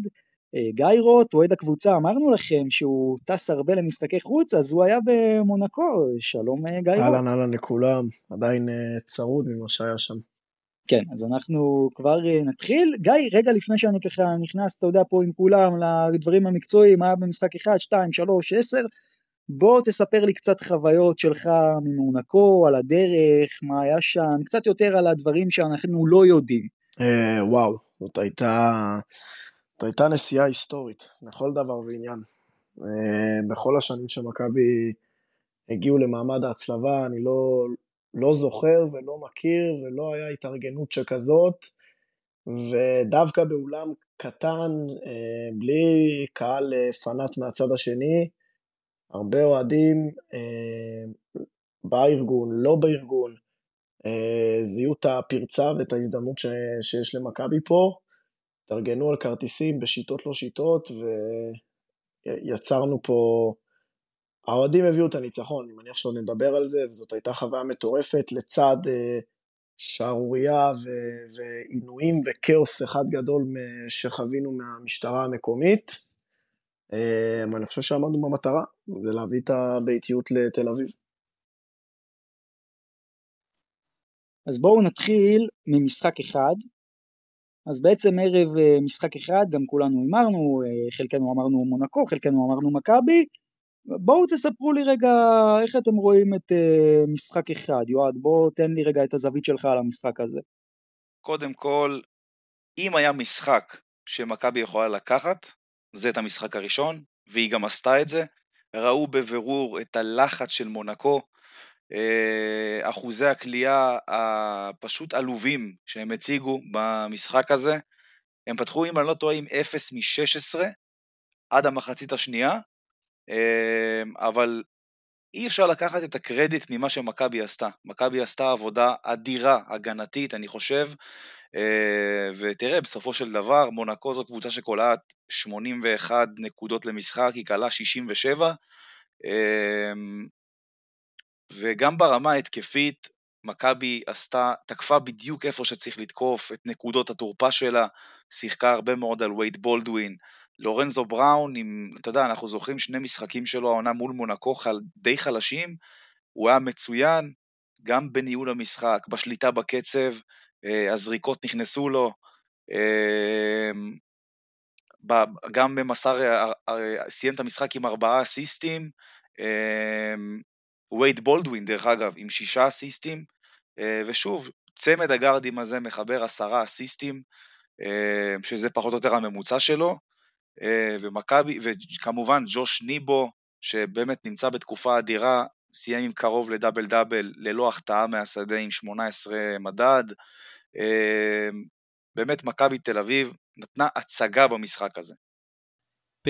גיא רוט, אוהד הקבוצה, אמרנו לכם שהוא טס הרבה למשחקי חוץ, אז הוא היה במונקו, שלום אה, גיא רוט. אהלן אהלן לכולם, עדיין אה, צרוד ממה שהיה שם. כן, אז אנחנו כבר נתחיל. גיא, רגע לפני שאני ככה נכנס, אתה יודע, פה עם כולם לדברים המקצועיים, היה במשחק 1, 2, 3, 10, בוא תספר לי קצת חוויות שלך ממונקו, על הדרך, מה היה שם, קצת יותר על הדברים שאנחנו לא יודעים. וואו, זאת הייתה... זאת הייתה נסיעה היסטורית, לכל דבר ועניין. אה, בכל השנים שמכבי הגיעו למעמד ההצלבה, אני לא, לא זוכר ולא מכיר ולא היה התארגנות שכזאת, ודווקא באולם קטן, אה, בלי קהל אה, פנאט מהצד השני, הרבה אוהדים בארגון, לא בארגון, זיהו את הפרצה ואת ההזדמנות שיש למכבי פה. התארגנו על כרטיסים בשיטות לא שיטות, ויצרנו פה... האוהדים הביאו את הניצחון, אני מניח שעוד נדבר על זה, וזאת הייתה חוויה מטורפת לצד אה, שערורייה ו- ועינויים וכאוס אחד גדול שחווינו מהמשטרה המקומית. אה, אני חושב שעמדנו במטרה, זה להביא את הביתיות לתל אביב. אז בואו נתחיל ממשחק אחד, אז בעצם ערב אה, משחק אחד גם כולנו הימרנו, אה, חלקנו אמרנו מונקו, חלקנו אמרנו מכבי. בואו תספרו לי רגע איך אתם רואים את אה, משחק אחד. יועד, בוא תן לי רגע את הזווית שלך על המשחק הזה. קודם כל, אם היה משחק שמכבי יכולה לקחת, זה את המשחק הראשון, והיא גם עשתה את זה. ראו בבירור את הלחץ של מונקו, אחוזי הכלייה הפשוט עלובים שהם הציגו במשחק הזה. הם פתחו, אם אני לא טועה, עם 0 מ-16 עד המחצית השנייה, אה, אבל אי אפשר לקחת את הקרדיט ממה שמכבי עשתה. מכבי עשתה עבודה אדירה, הגנתית, אני חושב, אה, ותראה, בסופו של דבר, מונקו זו קבוצה שקולעת 81 נקודות למשחק, היא קלה 67, וגם ברמה ההתקפית, מכבי עשתה, תקפה בדיוק איפה שצריך לתקוף, את נקודות התורפה שלה, שיחקה הרבה מאוד על וייד בולדווין. לורנזו בראון, עם, אתה יודע, אנחנו זוכרים שני משחקים שלו העונה מול מונקו חל, די חלשים, הוא היה מצוין, גם בניהול המשחק, בשליטה בקצב, אה, הזריקות נכנסו לו, אה, גם במסר, אה, סיים את המשחק עם ארבעה אסיסטים, וייד בולדווין דרך אגב עם שישה אסיסטים אה, ושוב צמד הגארדים הזה מחבר עשרה אסיסטים אה, שזה פחות או יותר הממוצע שלו אה, ומכבי וכמובן ג'וש ניבו שבאמת נמצא בתקופה אדירה סיים עם קרוב לדאבל דאבל ללא החטאה מהשדה עם 18 מדד באמת מכבי תל אביב נתנה הצגה במשחק הזה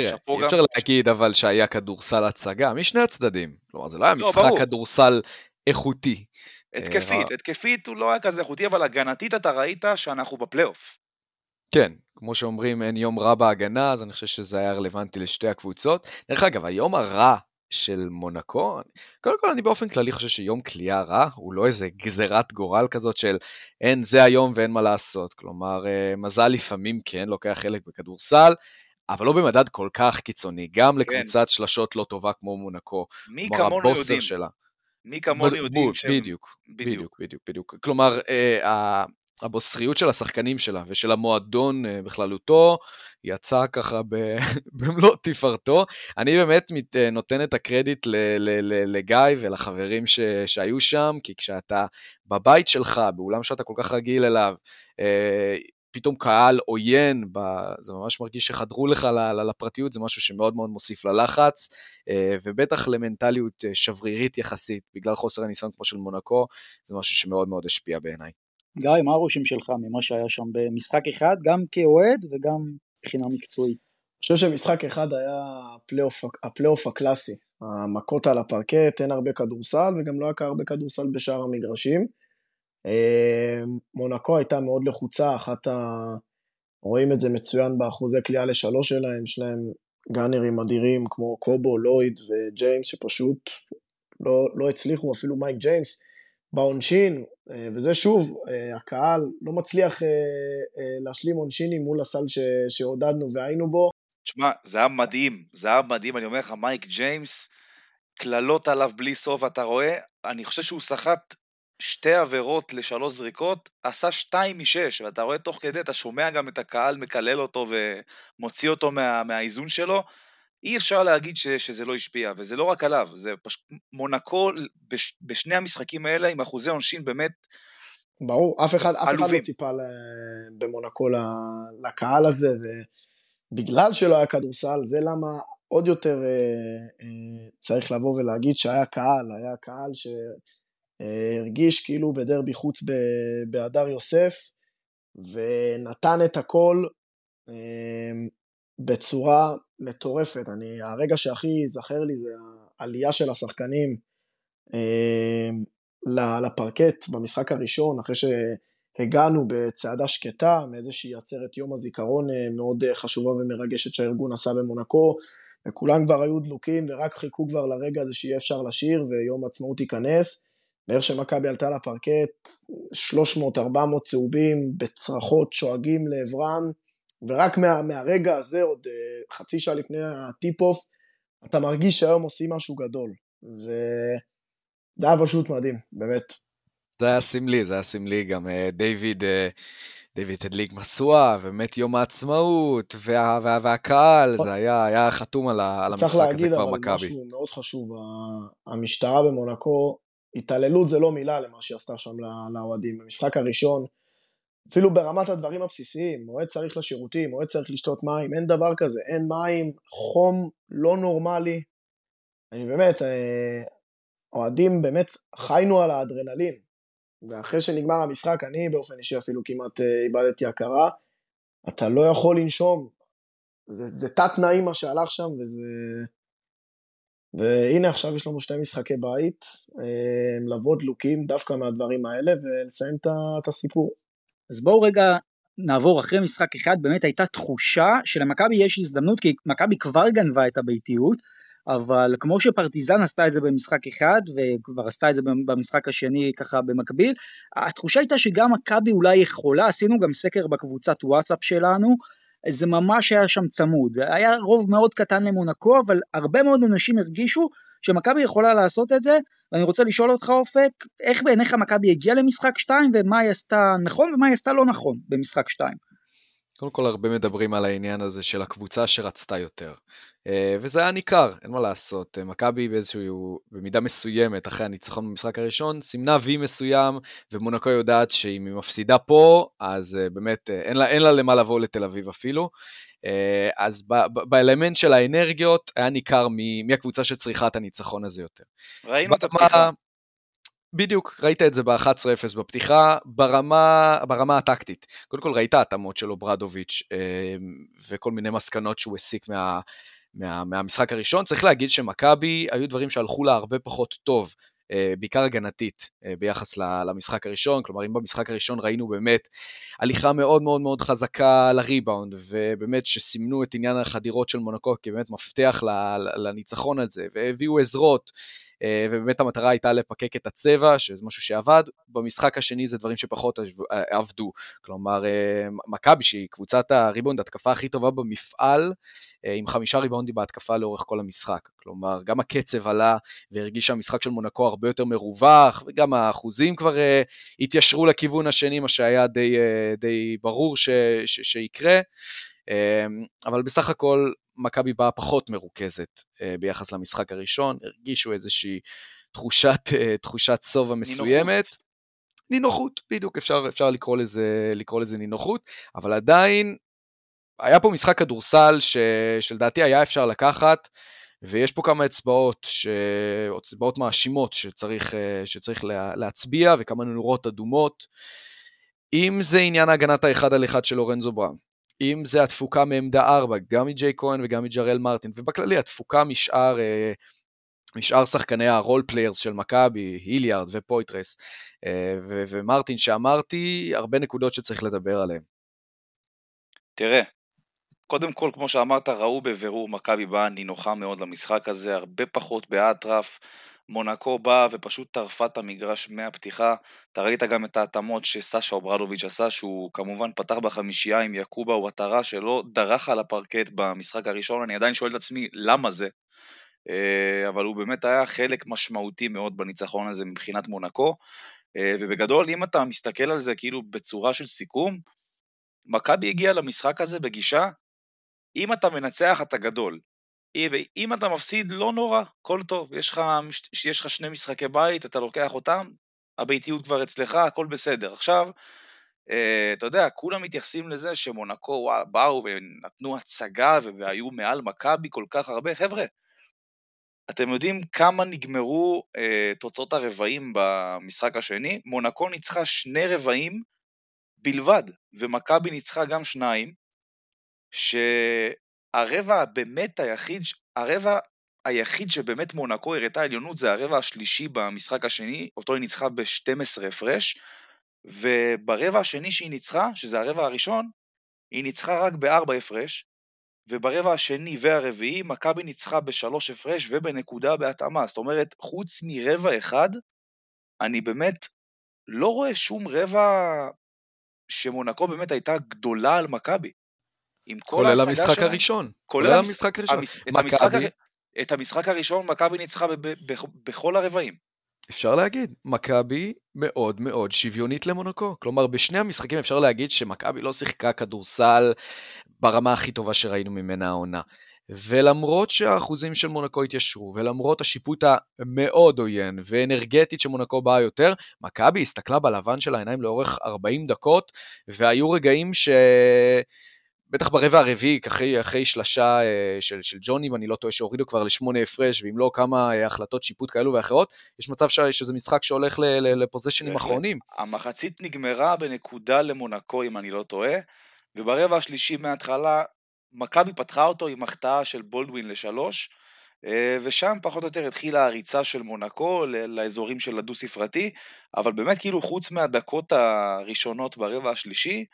תראה, אי אפשר להגיד אבל שהיה כדורסל הצגה משני הצדדים. כלומר, זה לא היה לא, משחק ברור. כדורסל איכותי. התקפית, אה, התקפית הוא לא היה כזה איכותי, אבל הגנתית אתה ראית שאנחנו בפלייאוף. כן, כמו שאומרים, אין יום רע בהגנה, אז אני חושב שזה היה רלוונטי לשתי הקבוצות. דרך אגב, היום הרע של מונקו, קודם כל אני באופן כללי חושב שיום כליאה רע הוא לא איזה גזירת גורל כזאת של אין זה היום ואין מה לעשות. כלומר, אה, מזל לפעמים כן לוקח חלק בכדורסל, אבל לא במדד כל כך קיצוני, גם כן. לקבוצת שלשות לא טובה כמו מונקו, מי כמונו יודעים. שלה. מי כמונו יודעים שהם... בדיוק, בדיוק, בדיוק, בדיוק. כלומר, אה, הבוסריות של השחקנים שלה ושל המועדון אה, בכללותו יצא ככה <laughs> במלוא תפארתו. אני באמת מת, אה, נותן את הקרדיט לגיא ולחברים ש, שהיו שם, כי כשאתה בבית שלך, באולם שאתה כל כך רגיל אליו, אה, פתאום קהל עוין, זה ממש מרגיש שחדרו לך לפרטיות, זה משהו שמאוד מאוד מוסיף ללחץ, ובטח למנטליות שברירית יחסית, בגלל חוסר הניסיון כמו של מונקו, זה משהו שמאוד מאוד השפיע בעיניי. גיא, מה הרושם שלך ממה שהיה שם במשחק אחד, גם כאוהד וגם מבחינה מקצועית? אני חושב שמשחק אחד היה הפלייאוף, הפלייאוף הקלאסי. המכות על הפרקט, אין הרבה כדורסל, וגם לא היה הרבה כדורסל בשאר המגרשים. אה, מונקו הייתה מאוד לחוצה, אחת ה... רואים את זה מצוין באחוזי קליעה לשלוש שלהם, יש להם גאנרים אדירים כמו אוקובו, לויד וג'יימס, שפשוט לא, לא הצליחו, אפילו מייק ג'יימס, בעונשין, אה, וזה שוב, אה, הקהל לא מצליח אה, להשלים עונשינים מול הסל שעודדנו והיינו בו. תשמע, זה היה מדהים, זה היה מדהים, אני אומר לך, מייק ג'יימס, קללות עליו בלי סוף, אתה רואה, אני חושב שהוא סחט שתי עבירות לשלוש זריקות, עשה שתיים משש, ואתה רואה תוך כדי, אתה שומע גם את הקהל מקלל אותו ומוציא אותו מה, מהאיזון שלו, אי אפשר להגיד ש, שזה לא השפיע, וזה לא רק עליו, זה פשוט מונקו בש, בשני המשחקים האלה עם אחוזי עונשין באמת ברור, אף אחד, אף אחד לא ציפה במונקו לקהל הזה, ובגלל שלא היה כדורסל, זה למה עוד יותר אה, אה, צריך לבוא ולהגיד שהיה קהל, היה קהל שהרגיש כאילו בדרבי חוץ בהדר יוסף, ונתן את הכל אה, בצורה מטורפת. אני, הרגע שהכי ייזכר לי זה העלייה של השחקנים אה, לפרקט במשחק הראשון, אחרי שהגענו בצעדה שקטה מאיזושהי עצרת יום הזיכרון אה, מאוד אה, חשובה ומרגשת שהארגון עשה במונקו, וכולם כבר היו דלוקים ורק חיכו כבר לרגע הזה שיהיה אפשר לשיר ויום העצמאות ייכנס. ואיך שמכבי עלתה לפרקט, 300-400 צהובים בצרחות שואגים לעברם, ורק מה, מהרגע הזה, עוד אה, חצי שעה לפני ה tip-off, אתה מרגיש שהיום עושים משהו גדול. וזה היה פשוט מדהים, באמת. זה היה סמלי, זה היה סמלי גם אה, דיוויד, אה, דיוויד הדליק משואה, ובאמת יום העצמאות, וה, וה, והקהל. זה היה, היה חתום על, על המשחק הזה כבר מכבי. צריך להגיד, אבל משהו מאוד חשוב, המשטרה במונקו, התעללות זה לא מילה למה שהיא עשתה שם לאוהדים. במשחק הראשון, אפילו ברמת הדברים הבסיסיים, אוהד צריך לשירותים, אוהד צריך לשתות מים, אין דבר כזה, אין מים, חום לא נורמלי. אני באמת, אה, אוהדים באמת חיינו על האדרנלין. ואחרי שנגמר המשחק, אני באופן אישי אפילו כמעט אה, איבדתי הכרה. אתה לא יכול לנשום. זה, זה תת תנאים מה שהלך שם, וזה... והנה עכשיו יש לנו שני משחקי בית, אה, לבוא דלוקים דווקא מהדברים האלה ולסיים את הסיפור. אז בואו רגע נעבור אחרי משחק אחד, באמת הייתה תחושה שלמכבי יש הזדמנות, כי מכבי כבר גנבה את הביתיות, אבל כמו שפרטיזן עשתה את זה במשחק אחד, וכבר עשתה את זה במשחק השני ככה במקביל, התחושה הייתה שגם מכבי אולי יכולה, עשינו גם סקר בקבוצת וואטסאפ שלנו, זה ממש היה שם צמוד. היה רוב מאוד קטן למונקו, אבל הרבה מאוד אנשים הרגישו שמכבי יכולה לעשות את זה, ואני רוצה לשאול אותך אופק, איך בעיניך מכבי הגיעה למשחק 2 ומה היא עשתה נכון ומה היא עשתה לא נכון במשחק 2? קודם כל הרבה מדברים על העניין הזה של הקבוצה שרצתה יותר. אה, וזה היה ניכר, אין מה לעשות. אה, מכבי באיזשהו, במידה מסוימת, אחרי הניצחון במשחק הראשון, סימנה וי מסוים, ומונקו יודעת שאם היא מפסידה פה, אז אה, באמת אין לה, אין לה למה לבוא לתל אביב אפילו. אז באלמנט של האנרגיות, היה ניכר מי הקבוצה שצריכה את הניצחון הזה יותר. ראינו את הפתיחה. בדיוק, ראית את זה ב-11-0 בפתיחה, ברמה, ברמה הטקטית. קודם כל ראית התאמות של אוברדוביץ' אה, וכל מיני מסקנות שהוא הסיק מה, מה, מהמשחק הראשון. צריך להגיד שמכבי, היו דברים שהלכו לה הרבה פחות טוב בעיקר הגנתית, ביחס למשחק הראשון. כלומר, אם במשחק הראשון ראינו באמת הליכה מאוד מאוד מאוד חזקה לריבאונד, ובאמת שסימנו את עניין החדירות של מונקו כבאמת מפתח לניצחון על זה, והביאו עזרות. אה, ובאמת המטרה הייתה לפקק את הצבע, שזה משהו שעבד. במשחק השני זה דברים שפחות אה, עבדו. כלומר, אה, מכבי, שהיא קבוצת הריבאונד, התקפה הכי טובה במפעל, עם חמישה ריבאונדים בהתקפה לאורך כל המשחק. כלומר, גם הקצב עלה והרגיש שהמשחק של מונקו הרבה יותר מרווח, וגם האחוזים כבר התיישרו לכיוון השני, מה שהיה די, די ברור ש, ש, שיקרה. אבל בסך הכל מכבי באה פחות מרוכזת אה, ביחס למשחק הראשון, הרגישו איזושהי תחושת, אה, תחושת שובע מסוימת. נינוחות, בדיוק, אפשר, אפשר לקרוא, לזה, לקרוא לזה נינוחות, אבל עדיין היה פה משחק כדורסל ש, שלדעתי היה אפשר לקחת, ויש פה כמה אצבעות, ש... אצבעות מאשימות שצריך, אה, שצריך להצביע, וכמה נורות אדומות. אם זה עניין הגנת האחד על אחד של לורנזו בראון, אם זה התפוקה מעמדה 4, גם מג'ייק כהן וגם מג'רל מרטין, ובכללי התפוקה משאר, אה, משאר שחקני ה role players של מכבי, היליארד ופוית'רס אה, ו- ומרטין שאמרתי, הרבה נקודות שצריך לדבר עליהן. תראה, קודם כל, כמו שאמרת, ראו בבירור מכבי באה נינוחה מאוד למשחק הזה, הרבה פחות באטרף. מונקו באה ופשוט טרפה את המגרש מהפתיחה. אתה ראית גם את ההתאמות שסשה אוברדוביץ' עשה, שהוא כמובן פתח בחמישייה עם יקובה וואטרה, שלא דרך על הפרקט במשחק הראשון, אני עדיין שואל את עצמי למה זה. אה, אבל הוא באמת היה חלק משמעותי מאוד בניצחון הזה מבחינת מונקו. אה, ובגדול, אם אתה מסתכל על זה כאילו בצורה של סיכום, מכבי הגיע למשחק הזה בגישה, אם אתה מנצח אתה גדול, ואם אתה מפסיד, לא נורא, הכל טוב. יש לך, יש לך שני משחקי בית, אתה לוקח אותם, הביתיות כבר אצלך, הכל בסדר. עכשיו, אה, אתה יודע, כולם מתייחסים לזה שמונקו וואו, באו ונתנו הצגה והיו מעל מכבי כל כך הרבה. חבר'ה, אתם יודעים כמה נגמרו אה, תוצאות הרבעים במשחק השני? מונקו ניצחה שני רבעים בלבד, ומכבי ניצחה גם שניים, ש... הרבע באמת היחיד, הרבע היחיד שבאמת מונקו הראתה עליונות זה הרבע השלישי במשחק השני, אותו היא ניצחה ב-12 הפרש, וברבע השני שהיא ניצחה, שזה הרבע הראשון, היא ניצחה רק ב-4 הפרש, וברבע השני והרביעי מכבי ניצחה בשלוש הפרש ובנקודה בהתאמה. זאת אומרת, חוץ מרבע אחד, אני באמת לא רואה שום רבע שמונקו באמת הייתה גדולה על מכבי. עם כל ההצגה כולל המשחק הראשון. כולל המשחק הראשון. את המשחק הראשון מכבי ניצחה בכל הרבעים. אפשר להגיד, מכבי מאוד מאוד שוויונית למונקו. כלומר, בשני המשחקים אפשר להגיד שמכבי לא שיחקה כדורסל ברמה הכי טובה שראינו ממנה העונה. ולמרות שהאחוזים של מונקו התיישרו, ולמרות השיפוט המאוד עוין ואנרגטית שמונקו באה יותר, מכבי הסתכלה בלבן של העיניים לאורך 40 דקות, והיו רגעים ש... בטח ברבע הרביעי, אחרי, אחרי שלשה אה, של, של ג'וני, אם אני לא טועה, שהורידו כבר לשמונה הפרש, ואם לא כמה אה, החלטות שיפוט כאלו ואחרות, יש מצב ש, שזה משחק שהולך לפוזיישנים אחרונים. המחצית נגמרה בנקודה למונקו, אם אני לא טועה, וברבע השלישי מההתחלה, מכבי פתחה אותו עם החטאה של בולדווין לשלוש, אה, ושם פחות או יותר התחילה הריצה של מונקו לאזורים של הדו ספרתי, אבל באמת כאילו חוץ מהדקות הראשונות ברבע השלישי,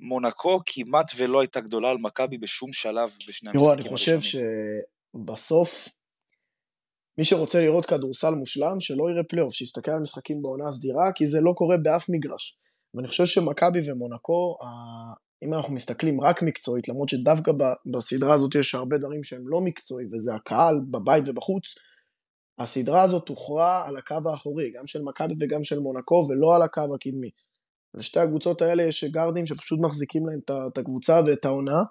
מונקו כמעט ולא הייתה גדולה על מכבי בשום שלב בשני המשחקים. תראו, אני חושב שבסוף, מי שרוצה לראות כדורסל מושלם, שלא יראה פלייאוף, שיסתכל על משחקים בעונה הסדירה, כי זה לא קורה באף מגרש. ואני חושב שמכבי ומונקו, אם אנחנו מסתכלים רק מקצועית, למרות שדווקא בסדרה הזאת יש הרבה דברים שהם לא מקצועי, וזה הקהל בבית ובחוץ, הסדרה הזאת תוכרע על הקו האחורי, גם של מכבי וגם של מונקו, ולא על הקו הקדמי. לשתי הקבוצות האלה יש גארדים שפשוט מחזיקים להם את הקבוצה ואת העונה.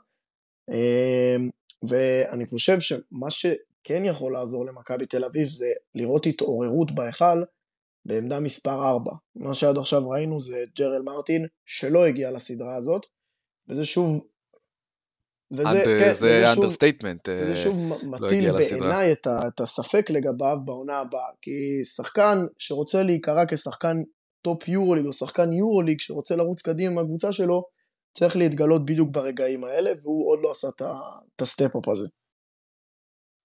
אמ, ואני חושב שמה שכן יכול לעזור למכבי תל אביב זה לראות התעוררות בהיכל בעמדה מספר 4. מה שעד עכשיו ראינו זה ג'רל מרטין שלא הגיע לסדרה הזאת, וזה שוב... וזה, Under, כן, זה understatement. זה שוב לא מטיל בעיניי את, את הספק לגביו בעונה הבאה, כי שחקן שרוצה להיקרא כשחקן טופ יורוליג או שחקן יורוליג שרוצה לרוץ קדימה עם הקבוצה שלו, צריך להתגלות בדיוק ברגעים האלה, והוא עוד לא עשה את ה step-up הזה.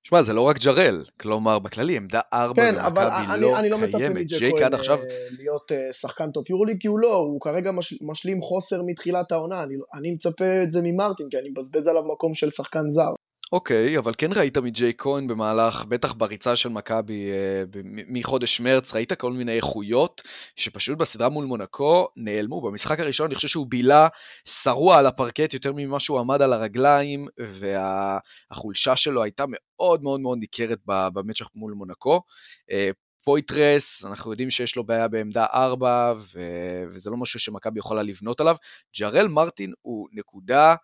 שמע, זה לא רק ג'רל, כלומר, בכללי, עמדה 4 כן, אבל לא אני, אני לא מצפה. מג'ייק כהן עכשיו, אה, להיות אה, שחקן טופ יורוליג, כי הוא לא, הוא כרגע מש, משלים חוסר מתחילת העונה. אני, לא- אני מצפה את זה ממרטין, כי אני מבזבז עליו מקום של שחקן זר. אוקיי, אבל כן ראית מג'יי כהן במהלך, בטח בריצה של מכבי אה, מחודש מרץ, ראית כל מיני איכויות שפשוט בסדרה מול מונקו נעלמו. במשחק הראשון אני חושב שהוא בילה שרוע על הפרקט יותר ממה שהוא עמד על הרגליים, והחולשה שלו הייתה מאוד מאוד מאוד ניכרת במצ'ך מול מונקו. אה, פויטרס, אנחנו יודעים שיש לו בעיה בעמדה 4, ו- וזה לא משהו שמכבי יכולה לבנות עליו. ג'רל מרטין הוא נקודה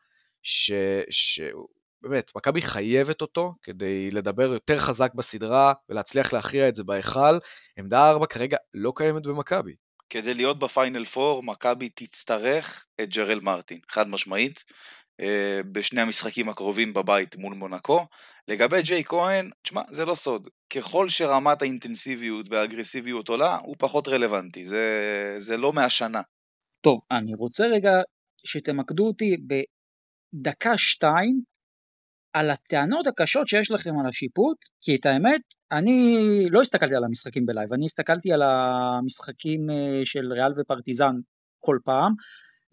ש... ש... באמת, מכבי חייבת אותו כדי לדבר יותר חזק בסדרה ולהצליח להכריע את זה בהיכל. עמדה 4 כרגע לא קיימת במכבי. כדי להיות בפיינל 4, מכבי תצטרך את ג'רל מרטין, חד משמעית, אה, בשני המשחקים הקרובים בבית מול מונקו. לגבי ג'יי כהן, תשמע, זה לא סוד. ככל שרמת האינטנסיביות והאגרסיביות עולה, הוא פחות רלוונטי. זה, זה לא מהשנה. טוב, אני רוצה רגע שתמקדו אותי בדקה-שתיים על הטענות הקשות שיש לכם על השיפוט, כי את האמת, אני לא הסתכלתי על המשחקים בלייב, אני הסתכלתי על המשחקים אה, של ריאל ופרטיזן כל פעם,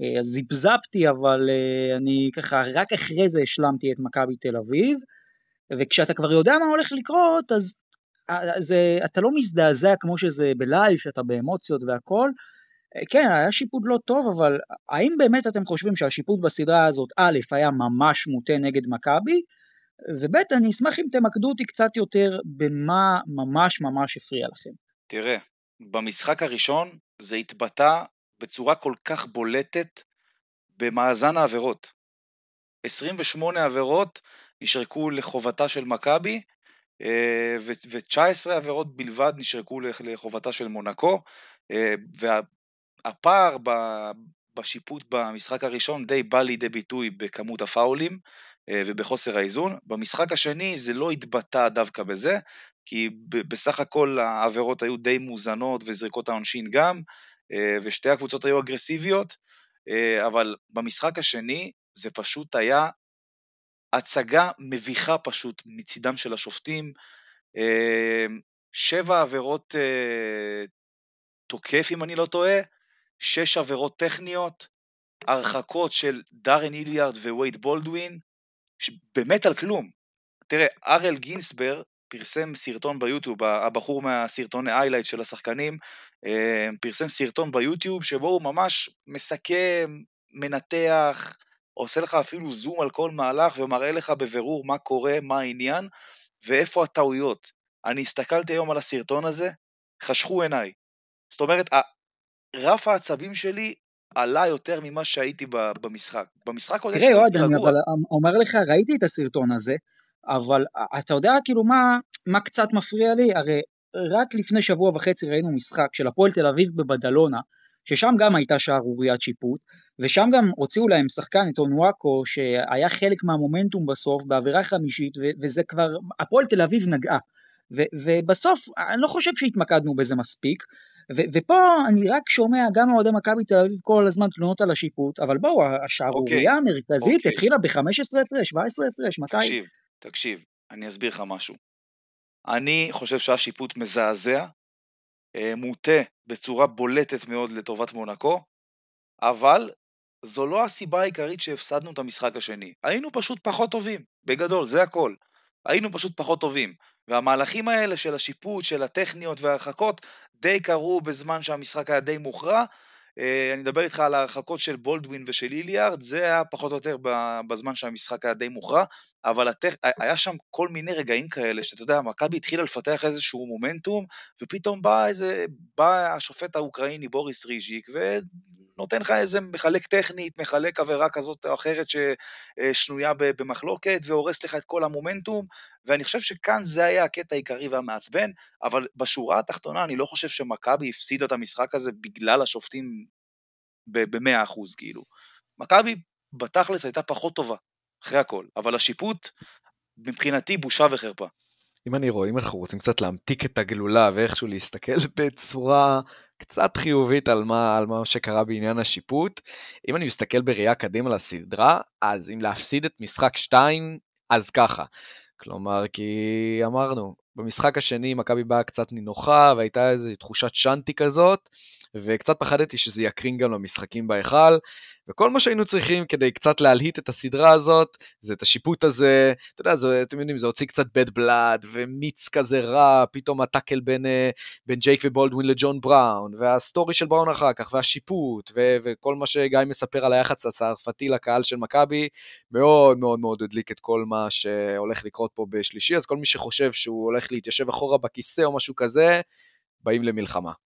אה, זיפזפתי, אבל אה, אני ככה, רק אחרי זה השלמתי את מכבי תל אביב, וכשאתה כבר יודע מה הולך לקרות, אז זה, אתה לא מזדעזע כמו שזה בלייב, שאתה באמוציות והכל, כן, היה שיפוט לא טוב, אבל האם באמת אתם חושבים שהשיפוט בסדרה הזאת, א', היה ממש מוטה נגד מכבי, וב', אני אשמח אם תמקדו אותי קצת יותר במה ממש ממש הפריע לכם. תראה, במשחק הראשון זה התבטא בצורה כל כך בולטת במאזן העבירות. 28 עבירות נשרקו לחובתה של מכבי, אה, ו-19 עבירות בלבד נשרקו לחובתה של מונקו, הפער בשיפוט במשחק הראשון די בא לידי ביטוי בכמות הפאולים אה, ובחוסר האיזון. במשחק השני זה לא התבטא דווקא בזה, כי בסך הכל העבירות היו די מאוזנות וזריקות העונשין גם, אה, ושתי הקבוצות היו אגרסיביות, אה, אבל במשחק השני זה פשוט היה הצגה מביכה פשוט מצידם של השופטים. שבע עבירות תוקף אם אני לא טועה, שש עבירות טכניות, הרחקות של דארן איליארד ווייד בולדווין, באמת על כלום. תראה, אראל גינסבר פרסם סרטון ביוטיוב, הבחור מהסרטוני איילייט של השחקנים, אה, פרסם סרטון ביוטיוב שבו הוא ממש מסכם, מנתח, עושה לך אפילו זום על כל מהלך ומראה לך בבירור מה קורה, מה העניין ואיפה הטעויות. אני הסתכלתי היום על הסרטון הזה, חשכו עיניי. זאת אומרת, רף העצבים שלי עלה יותר ממה שהייתי במשחק. במשחק עוד תראה, אוהד, אני אבל אומר לך, ראיתי את הסרטון הזה, אבל אתה יודע כאילו מה, מה קצת מפריע לי? הרי רק לפני שבוע וחצי ראינו משחק של הפועל תל אביב בבדלונה, ששם גם הייתה שערוריית שיפוט, ושם גם הוציאו להם שחקן, את אונוואקו, שהיה חלק מהמומנטום בסוף, בעבירה חמישית, וזה כבר, הפועל תל אביב נגעה. ובסוף, אני לא חושב שהתמקדנו בזה מספיק, ו- ופה אני רק שומע גם מאוהדי מכבי תל אביב כל הזמן תלונות על השיפוט, אבל בואו, השערורייה okay. המרכזית okay. התחילה ב-15 הפרש, 17 הפרש, מתי? תקשיב, תקשיב, אני אסביר לך משהו. אני חושב שהשיפוט מזעזע, אה, מוטה בצורה בולטת מאוד לטובת מונקו, אבל זו לא הסיבה העיקרית שהפסדנו את המשחק השני. היינו פשוט פחות טובים, בגדול, זה הכל. היינו פשוט פחות טובים. והמהלכים האלה של השיפוט, של הטכניות וההרחקות, די קרו בזמן שהמשחק היה די מוכרע. אה, אני מדבר איתך על ההרחקות של בולדווין ושל איליארד, זה היה פחות או יותר בזמן שהמשחק היה די מוכרע, אבל הטכ... היה שם כל מיני רגעים כאלה, שאתה יודע, מכבי התחילה לפתח איזשהו מומנטום, ופתאום בא איזה, בא השופט האוקראיני בוריס ריז'יק, נותן לך איזה מחלק טכנית, מחלק עבירה כזאת או אחרת ששנויה במחלוקת, והורס לך את כל המומנטום, ואני חושב שכאן זה היה הקטע העיקרי והמעצבן, אבל בשורה התחתונה אני לא חושב שמכבי הפסידה את המשחק הזה בגלל השופטים ב-100% כאילו. מכבי בתכלס הייתה פחות טובה, אחרי הכל, אבל השיפוט מבחינתי בושה וחרפה. אם אני רואה, אם אנחנו רוצים קצת להמתיק את הגלולה ואיכשהו להסתכל <laughs> בצורה קצת חיובית על מה, על מה שקרה בעניין השיפוט, אם אני מסתכל בראייה קדימה לסדרה, אז אם להפסיד את משחק 2, אז ככה. כלומר, כי אמרנו, במשחק השני מכבי באה קצת נינוחה, והייתה איזו תחושת שאנטי כזאת, וקצת פחדתי שזה יקרין גם למשחקים בהיכל, וכל מה שהיינו צריכים כדי קצת להלהיט את הסדרה הזאת, זה את השיפוט הזה, אתה יודע, זה, אתם יודעים, זה הוציא קצת bad blood, ומיץ כזה רע, פתאום ה tackle בין, אה, בין ג'ייק ובולדווין לג'ון בראון, והסטורי של בראון אחר כך, והשיפוט, ו, וכל מה שגיא מספר על היחס הצרפתי לקהל של מכבי, מאוד מאוד מאוד הדליק את כל מה שהולך לקרות פה בשלישי, אז כל מי שחושב שהוא הולך להתיישב אחורה בכיסא או משהו כזה, באים למלחמה.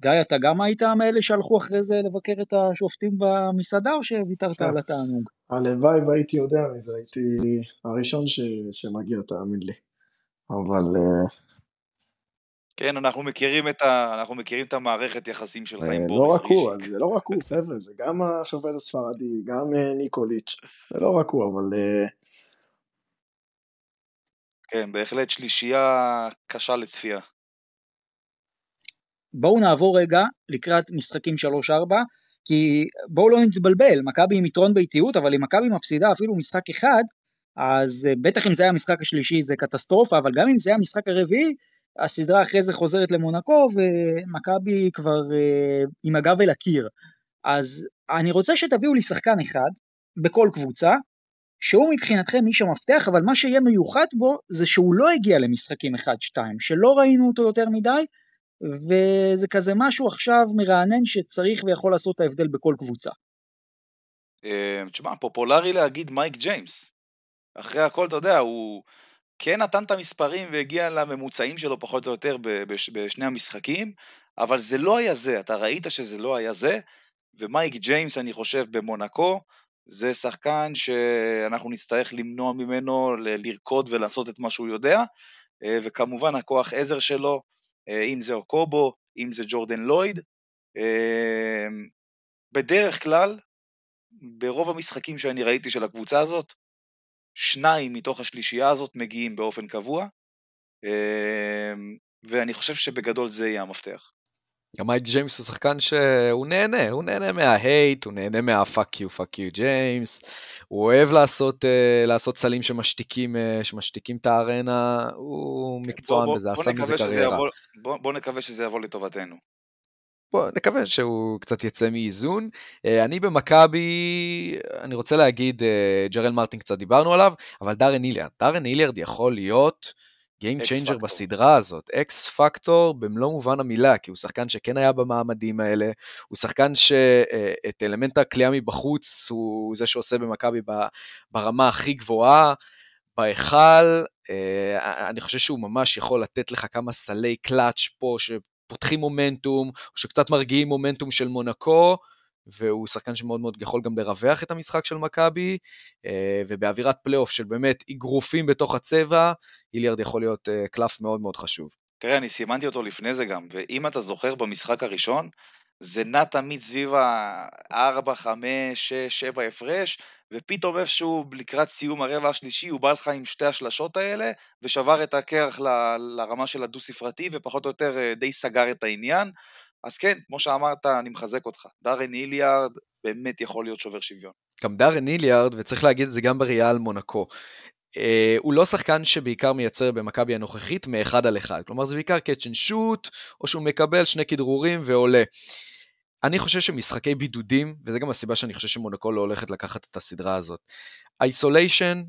גיא, אתה גם היית מאלה שהלכו אחרי זה לבקר את השופטים במסעדה, או שוויתרת על התענוג? הלוואי והייתי יודע מזה, הייתי הראשון ש... שמגיע, תאמין לי. אבל... אה, כן, אנחנו מכירים את, ה... אנחנו מכירים את המערכת יחסים שלך עם אה, בוריס לא רק הוא, זה לא רק הוא, חבר'ה, זה גם השופט הספרדי, גם אה, ניקוליץ', זה לא רק הוא, אבל... כן, בהחלט שלישייה קשה לצפייה. בואו נעבור רגע לקראת משחקים 3-4, כי בואו לא נתבלבל, מכבי עם יתרון באיטיות, אבל אם מכבי מפסידה אפילו משחק אחד, אז אה, בטח אם זה היה המשחק השלישי זה קטסטרופה, אבל גם אם זה היה המשחק הרביעי, הסדרה אחרי זה חוזרת למונקו, ומכבי כבר uh, עם הגב אל הקיר. אז אני רוצה שתביאו לי שחקן אחד, בכל קבוצה, שהוא מבחינתכם איש המפתח, אבל מה שיהיה מיוחד בו, זה שהוא לא הגיע למשחקים 1-2, שלא ראינו אותו יותר מדי, וזה כזה משהו עכשיו מרענן שצריך ויכול לעשות את ההבדל בכל קבוצה. אה, תשמע, פופולרי להגיד מייק ג'יימס. אחרי הכל, אתה יודע, הוא כן נתן את המספרים והגיע לממוצעים שלו פחות או יותר בשני המשחקים, אבל זה לא היה זה, אתה ראית שזה לא היה זה, ומייק ג'יימס, אני חושב, במונקו, זה שחקן שאנחנו נצטרך למנוע ממנו לרקוד ולעשות את מה שהוא יודע, אה, וכמובן הכוח עזר שלו, אם זה אוקובו, אם זה ג'ורדן לויד. אה, בדרך כלל, ברוב המשחקים שאני ראיתי של הקבוצה הזאת, שניים מתוך השלישייה הזאת מגיעים באופן קבוע, אה, ואני חושב שבגדול זה יהיה המפתח. גם מייק ג'יימס הוא שחקן שהוא נהנה, הוא נהנה מה hate, הוא נהנה מה fuck you, fuck you ג'יימס, הוא אוהב לעשות, uh, לעשות סלים שמשתיקים, uh, שמשתיקים את הארנה, הוא כן, מקצוען בזה, עשה מזה קריירה. בוא, בוא נקווה שזה יבוא לטובתנו. בוא נקווה שהוא קצת יצא מאיזון. Uh, אני במכבי, אני רוצה להגיד, uh, ג'רל מרטין קצת דיברנו עליו, אבל דארן היליארד, דארן היליארד יכול להיות... Game Changer בסדרה הזאת, אקס פקטור במלוא מובן המילה, כי הוא שחקן שכן היה במעמדים האלה, הוא שחקן שאת אה, אלמנט הכלייה מבחוץ הוא זה שעושה במכבי ברמה הכי גבוהה, בהיכל, אה, אני חושב שהוא ממש יכול לתת לך כמה סלי קלאץ' פה שפותחים מומנטום, או שקצת מרגיעים מומנטום של מונקו, והוא שחקן שמאוד מאוד יכול גם לרווח את המשחק של מכבי, אה, ובאווירת פלייאוף של באמת אגרופים בתוך הצבע, היליארד יכול להיות אה, קלף מאוד מאוד חשוב. תראה, אני סימנתי אותו לפני זה גם, ואם אתה זוכר במשחק הראשון, זה נע תמיד סביב ה-4, 5, 6, 7 הפרש, ופתאום איפשהו לקראת סיום הרבע השלישי הוא בא לך עם שתי השלשות האלה, ושבר את הקרח ל- לרמה של הדו-ספרתי, ופחות או יותר אה, די סגר את העניין. אז כן, כמו שאמרת, אני מחזק אותך. דארן היליארד באמת יכול להיות שובר שוויון. גם דארן היליארד, וצריך להגיד את זה גם בראייה על מונקו. Uh, הוא לא שחקן שבעיקר מייצר במכבי הנוכחית מאחד על אחד. כלומר, זה בעיקר and shoot, או שהוא מקבל שני כדרורים ועולה. אני חושב שמשחקי בידודים, וזה גם הסיבה שאני חושב שמונקו לא הולכת לקחת את הסדרה הזאת. איסוליישן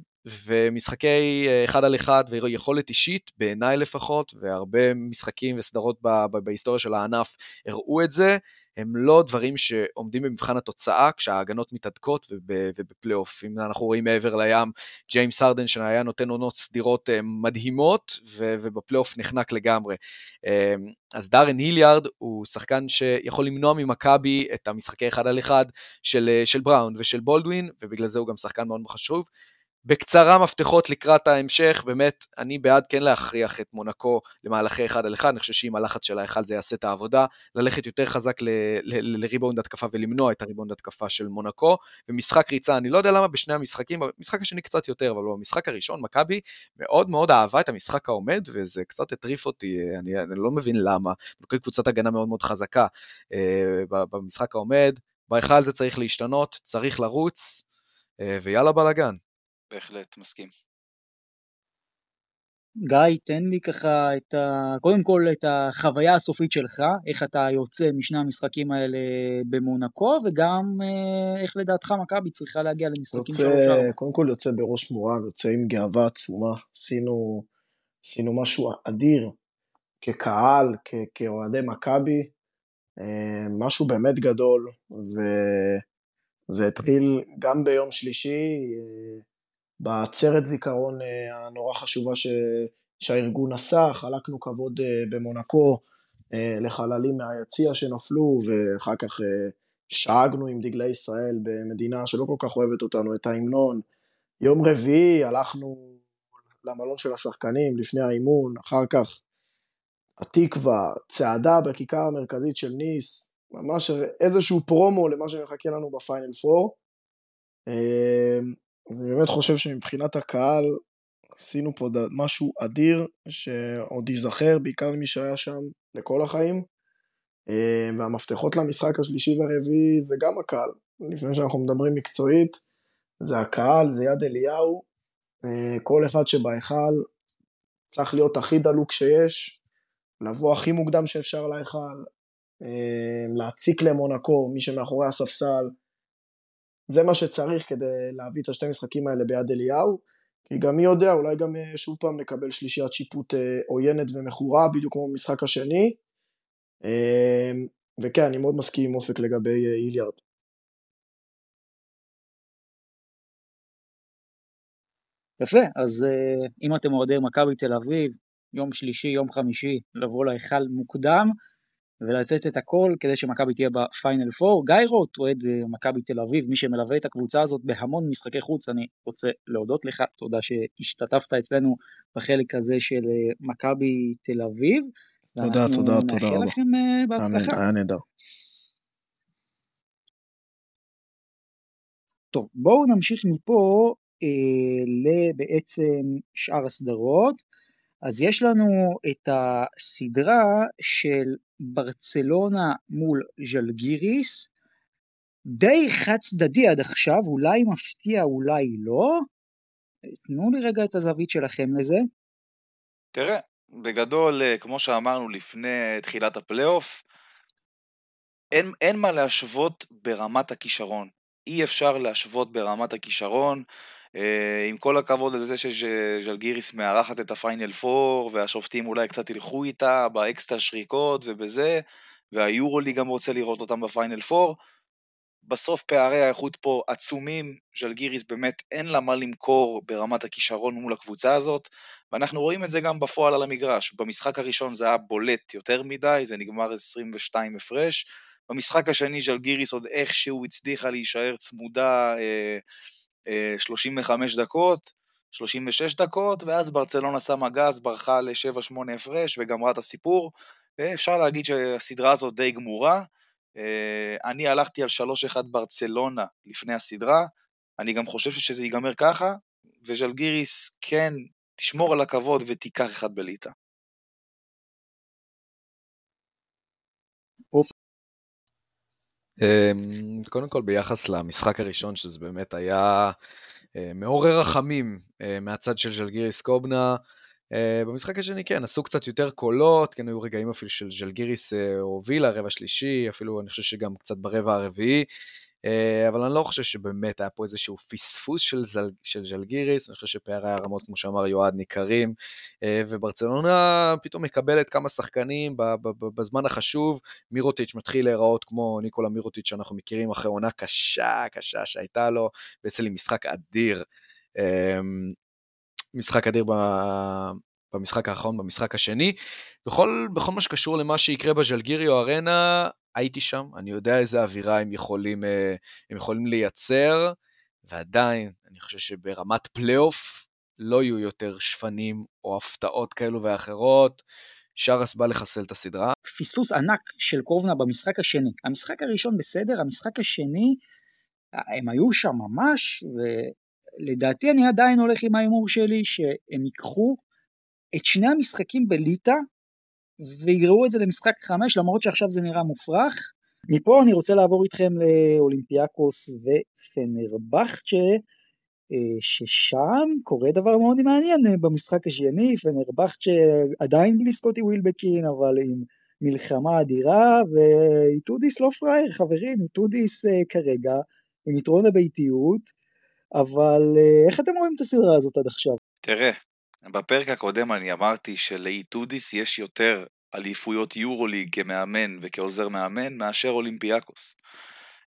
ומשחקי אה, אחד על אחד ויכולת אישית, בעיניי לפחות, והרבה משחקים וסדרות בהיסטוריה של הענף הראו את זה, הם לא דברים שעומדים במבחן התוצאה כשההגנות מתהדקות ובפלייאוף. אם אנחנו רואים מעבר לים, ג'יימס הרדן שהיה נותן עונות סדירות אה, מדהימות ובפלייאוף נחנק לגמרי. אה, אז דארן היליארד הוא שחקן שיכול למנוע ממכבי את המשחקי אחד על אחד של, של בראון ושל בולדווין, ובגלל זה הוא גם שחקן מאוד חשוב. בקצרה מפתחות לקראת ההמשך, באמת, אני בעד כן להכריח את מונקו למהלכי אחד על אחד, אני חושב שאם הלחץ של ההיכל זה יעשה את העבודה, ללכת יותר חזק לריבאונד התקפה ולמנוע את הריבאונד התקפה של מונקו, ומשחק ריצה, אני לא יודע למה בשני המשחקים, במשחק השני קצת יותר, אבל במשחק הראשון, מכבי מאוד מאוד אהבה את המשחק העומד, וזה קצת הטריף אותי, אני, אני לא מבין למה, קבוצת הגנה מאוד מאוד חזקה אה, במשחק העומד, בהיכל זה צריך להשתנות, צריך לרוץ, אה, ויאללה בלאגן. בהחלט, מסכים. גיא, תן לי ככה את ה... קודם כל את החוויה הסופית שלך, איך אתה יוצא משני המשחקים האלה במונקו, וגם אה, איך לדעתך מכבי צריכה להגיע למשחקים שלוש ארבע. קודם כל יוצא בראש מורם, יוצא עם גאווה עצומה. עשינו, עשינו משהו אדיר כקהל, כאוהדי מכבי, אה, משהו באמת גדול, ו... זה התחיל גם ביום שלישי, אה, בעצרת זיכרון אה, הנורא חשובה ש... שהארגון עשה, חלקנו כבוד אה, במונקו אה, לחללים מהיציע שנפלו, ואחר כך שאגנו עם דגלי ישראל במדינה שלא כל כך אוהבת אותנו, את ההמנון. יום רביעי הלכנו למלון של השחקנים לפני האימון, אחר כך התקווה, צעדה בכיכר המרכזית של ניס, ממש איזשהו פרומו למה שמחכה לנו בפיינל פור. אני באמת חושב שמבחינת הקהל עשינו פה משהו אדיר שעוד ייזכר, בעיקר למי שהיה שם לכל החיים. אה, והמפתחות למשחק השלישי והרביעי זה גם הקהל. לפני שאנחנו מדברים מקצועית, זה הקהל, זה יד אליהו. אה, כל אחד שבהיכל צריך להיות הכי דלוק שיש, לבוא הכי מוקדם שאפשר להיכל, אה, להציק למונקו, מי שמאחורי הספסל, זה מה שצריך כדי להביא את השתי משחקים האלה ביד אליהו, כי גם מי יודע, אולי גם אה, שוב פעם נקבל שלישיית שיפוט אה, עוינת ומכורה, בדיוק כמו במשחק השני. אמ, וכן, אני מאוד מסכים עם אופק לגבי אה, איליארד. יפה, אז אם אתם אוהדי מכבי תל אביב, יום שלישי, יום חמישי, לבוא להיכל מוקדם, ולתת את הכל כדי שמכבי תהיה בפיינל פור. גיא רוט, אוהד אה, מכבי תל אביב, מי שמלווה את הקבוצה הזאת בהמון משחקי חוץ, אני רוצה להודות לך, תודה שהשתתפת אצלנו בחלק הזה של אה, מכבי תל אביב. תודה, תודה, תודה רבה. נאחל לכם אה, בהצלחה. היה נהדר. טוב, בואו נמשיך מפה אה, לבעצם שאר הסדרות. אז יש לנו את הסדרה של ברצלונה מול ז'לגיריס, די חד צדדי עד עכשיו, אולי מפתיע, אולי לא. תנו לי רגע את הזווית שלכם לזה. תראה, בגדול, אה, כמו שאמרנו לפני תחילת הפלייאוף, אין, אין מה להשוות ברמת הכישרון. אי אפשר להשוות ברמת הכישרון. אה, עם כל הכבוד לזה שז'לגיריס מארחת את הפיינל פור, והשופטים אולי קצת ילכו איתה באקסטרה שריקות ובזה, והיורוליג גם רוצה לראות אותם בפיינל פור. בסוף פערי האיכות פה עצומים, ז'לגיריס באמת אין לה מה למכור ברמת הכישרון מול הקבוצה הזאת, ואנחנו רואים את זה גם בפועל על המגרש. במשחק הראשון זה היה בולט יותר מדי, זה נגמר 22 הפרש. במשחק השני ז'לגיריס עוד איכשהו הצליחה להישאר צמודה אה, 35 דקות, 36 דקות, ואז ברצלונה שמה גז, ברחה ל-7-8 הפרש וגמרה את הסיפור, ואפשר להגיד שהסדרה הזאת די גמורה. אה, אני הלכתי על 3-1 ברצלונה לפני הסדרה, אני גם חושב שזה ייגמר ככה, וז'לגיריס כן תשמור על הכבוד ותיקח אחד בליטא. אמ, קודם כל ביחס למשחק הראשון, שזה באמת היה אה, מעורר רחמים אה, מהצד של ז'לגיריס קובנה. אה, במשחק השני כן, עשו קצת יותר קולות, כן היו רגעים אפילו של ז'לגיריס הובילה, רבע שלישי, אפילו אני חושב שגם קצת ברבע הרביעי. אה, אבל אני לא חושב שבאמת היה פה איזשהו פספוס של, זל, של ז'לגיריס, אני חושב שפערי הרמות, כמו שאמר יועד, ניכרים, אה, וברצלונה פתאום מקבלת כמה שחקנים בזמן החשוב, מירוטיץ' מתחיל להיראות כמו ניקולה מירוטיץ' שאנחנו מכירים אחרי עונה קשה, קשה שהייתה לו, ועשה לי משחק אדיר. אה, משחק אדיר במשחק האחרון, במשחק השני. בכל, בכל מה שקשור למה שיקרה בז'לגיריו ארנה, הייתי שם, אני יודע איזה אווירה הם יכולים, אה, הם יכולים לייצר, ועדיין, אני חושב שברמת פלייאוף לא יהיו יותר שפנים או הפתעות כאלו ואחרות. שרס בא לחסל את הסדרה. פספוס ענק של קורבנה במשחק השני. המשחק הראשון בסדר, המשחק השני, הם היו שם ממש, ולדעתי אני עדיין הולך עם ההימור שלי, שהם ייקחו את שני המשחקים בליטא, ויגררו את זה למשחק חמש, למרות שעכשיו זה נראה מופרך. מפה אני רוצה לעבור איתכם לאולימפיאקוס ופנרבכצ'ה. ששם קורה דבר מאוד מעניין במשחק השני, פנרבכט שעדיין בלי סקוטי ווילבקין, אבל עם מלחמה אדירה, ואיטודיס לא פראייר, חברים, איטודיס כרגע עם יתרון הביתיות, אבל איך אתם רואים את הסדרה הזאת עד עכשיו? תראה, בפרק הקודם אני אמרתי שלאיטודיס יש יותר אליפויות יורוליג כמאמן וכעוזר מאמן מאשר אולימפיאקוס.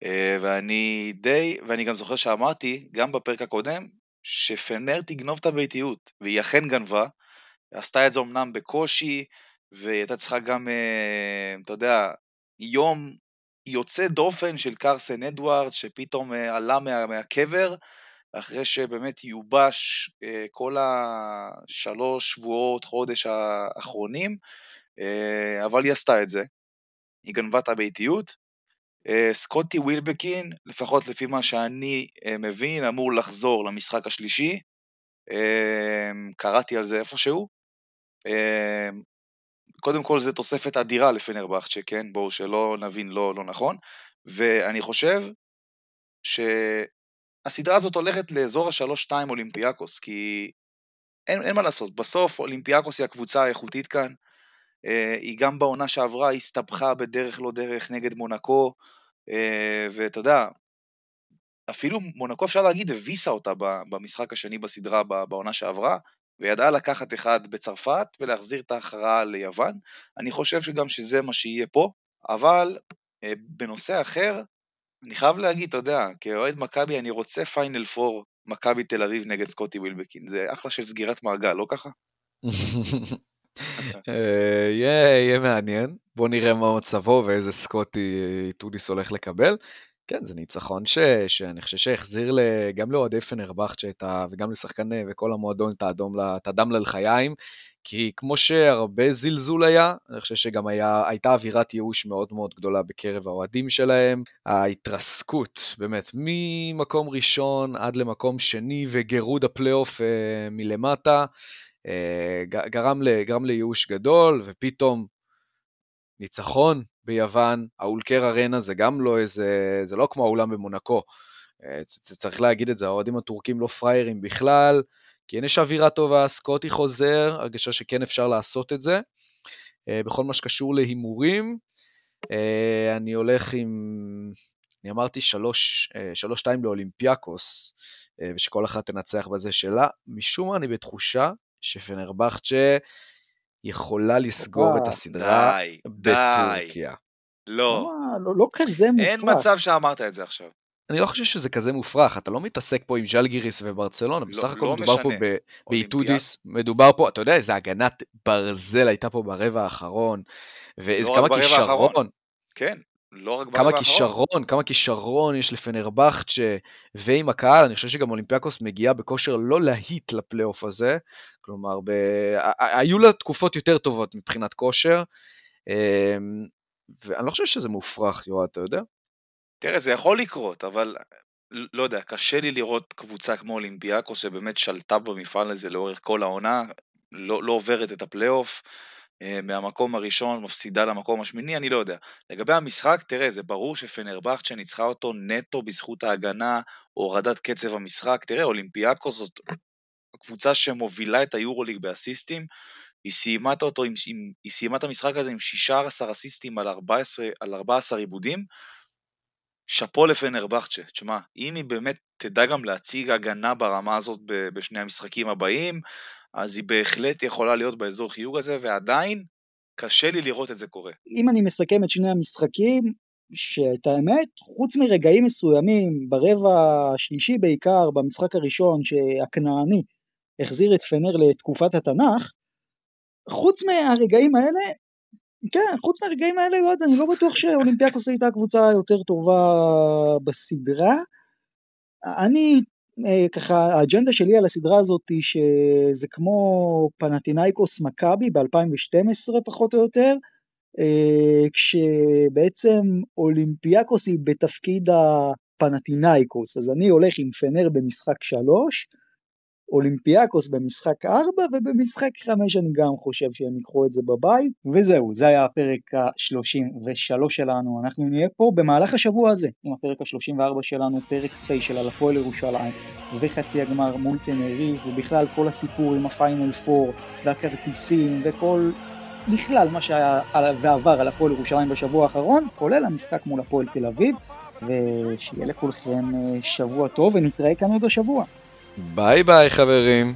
אה, ואני די, ואני גם זוכר שאמרתי, גם בפרק הקודם, שפנר תגנוב את הביתיות, והיא אכן גנבה, עשתה את זה אמנם בקושי, והיא הייתה צריכה גם, אה, אתה יודע, יום יוצא דופן של קרסן אדוארד, שפתאום אה, עלה מה, מהקבר, אחרי שבאמת יובש כל השלוש שבועות, חודש האחרונים, אבל היא עשתה את זה. היא גנבה את הביתיות, אה, סקוטי ווילבקין, לפחות לפי מה שאני אה, מבין, אמור לחזור למשחק השלישי. אה, קראתי על זה איפשהו. קודם כל זה תוספת אדירה לפנרבכצ'ה, כן? בואו שלא נבין לא, לא נכון. ואני חושב שהסדרה הזאת הולכת לאזור השלוש-שתיים אולימפיאקוס, כי אין, אין מה לעשות, בסוף אולימפיאקוס היא הקבוצה האיכותית כאן. היא גם בעונה שעברה הסתבכה בדרך לא דרך נגד מונקו, אה, ואתה יודע, אפילו מונקו אפשר להגיד הביסה אותה במשחק השני בסדרה בעונה שעברה, וידעה לקחת אחד בצרפת ולהחזיר את ההכרעה ליוון. אני חושב שגם שזה מה שיהיה פה, אבל אה, בנושא אחר, אני חייב להגיד, אתה יודע, כאוהד מכבי אני רוצה פיינל פור מכבי תל אביב נגד סקוטי ווילבקין, זה אחלה של סגירת מעגל, לא ככה? <laughs> אה, יהיה מעניין, בוא נראה מה מצבו ואיזה סקוטי טודיס הולך לקבל. כן, זה ניצחון ש, שאני חושב שהחזיר גם לאוהדי פנרבחצ'ה וגם לשחקן וכל המועדון את האדום, את הדם ללחיים, כי כמו שהרבה זלזול היה, אני חושב שגם היה, הייתה אווירת ייאוש מאוד מאוד גדולה בקרב האוהדים שלהם. ההתרסקות, באמת, ממקום ראשון עד למקום שני וגירוד הפלייאוף אה, מלמטה. אה, גרם, גרם לייאוש גדול, ופתאום ניצחון ביוון, האולקר ארנה זה גם לא איזה, זה לא כמו האולם במונקו. אה, צריך להגיד את זה, האוהדים הטורקים לא פראיירים בכלל, כן יש אווירה טובה, סקוטי חוזר, הרגשה שכן אפשר לעשות את זה. אה, בכל מה שקשור להימורים, אני הולך עם, אני אמרתי שלוש, שתיים לאולימפיאקוס, ושכל אחת תנצח בזה שלה. משום מה אני בתחושה שפנרבכצ'ה יכולה לסגור את הסדרה די, בטורקיה. די. לא. לא, לא כזה מופרך. אין מצב שאמרת את זה עכשיו. אני לא חושב שזה כזה מופרך, אתה לא מתעסק פה עם ז'לגיריס וברצלונה, לא, בסך הכל לא מדובר משנה. פה באיטודיס, מדובר פה, אתה יודע איזה הגנת ברזל הייתה פה ברבע האחרון, ואיזה לא כמה כישרון. כן, לא רק כמה כישרון, כמה כישרון יש לפנרבכצ'ה ועם הקהל, אני חושב שגם אולימפיאקוס מגיעה בכושר לא להיט לפלייאוף הזה, כלומר, ב... היו לה תקופות יותר טובות מבחינת כושר, אמ, ואני לא חושב שזה מופרך, יואב, אתה יודע? תראה, זה יכול לקרות, אבל לא יודע, קשה לי לראות קבוצה כמו אולימפיאקוס שבאמת שלטה במפעל הזה לאורך כל העונה, לא, לא עוברת את הפלייאוף. אה, מהמקום הראשון מפסידה למקום השמיני, אני לא יודע. לגבי המשחק, תראה, זה ברור שפנרבכצ'ה ניצחה אותו נטו בזכות ההגנה, הורדת קצב המשחק. תראה, אולימפיאקו זאת הקבוצה שמובילה את היורוליג באסיסטים, היא סיימה אותו עם, עם, היא סיימה את המשחק הזה עם 16 אסיסטים על 14, על 14 עיבודים. שאפו לפנרבכצ'ה, תשמע, אם היא באמת תדע גם להציג הגנה ברמה הזאת בשני המשחקים הבאים, אז היא בהחלט יכולה להיות באזור חיוג הזה, ועדיין קשה לי לראות את זה קורה. אם אני מסכם את שני המשחקים, שאת האמת, חוץ מרגעים מסוימים, ברבע השלישי בעיקר, במשחק הראשון, שהכנעני החזיר את פנר לתקופת התנ"ך, חוץ מהרגעים האלה, כן, חוץ מהרגעים האלה, יועד, אני לא בטוח שאולימפיאקוס הייתה קבוצה יותר טובה בסדרה. אני אה, ככה האג'נדה שלי על הסדרה הזאת היא שזה כמו פנטינאיקוס מכבי ב-2012 פחות או יותר, אה, כשבעצם אולימפיאקוס היא בתפקיד הפנאתינאיקוס, אז אני הולך עם פנר במשחק שלוש, אולימפיאקוס במשחק 4, ובמשחק 5 אני גם חושב שהם ייקחו את זה בבית. וזהו, זה היה הפרק ה-33 שלנו. אנחנו נהיה פה במהלך השבוע הזה, עם הפרק ה-34 שלנו, פרק special על הפועל ירושלים, וחצי הגמר מול טנריף, ובכלל כל הסיפור עם הפיינל 4, והכרטיסים, וכל בכלל מה שהיה ועבר על הפועל ירושלים בשבוע האחרון, כולל המשחק מול הפועל תל אביב, ושיהיה לכולכם אה, שבוע טוב ונתראה כאן עוד השבוע. ביי ביי חברים.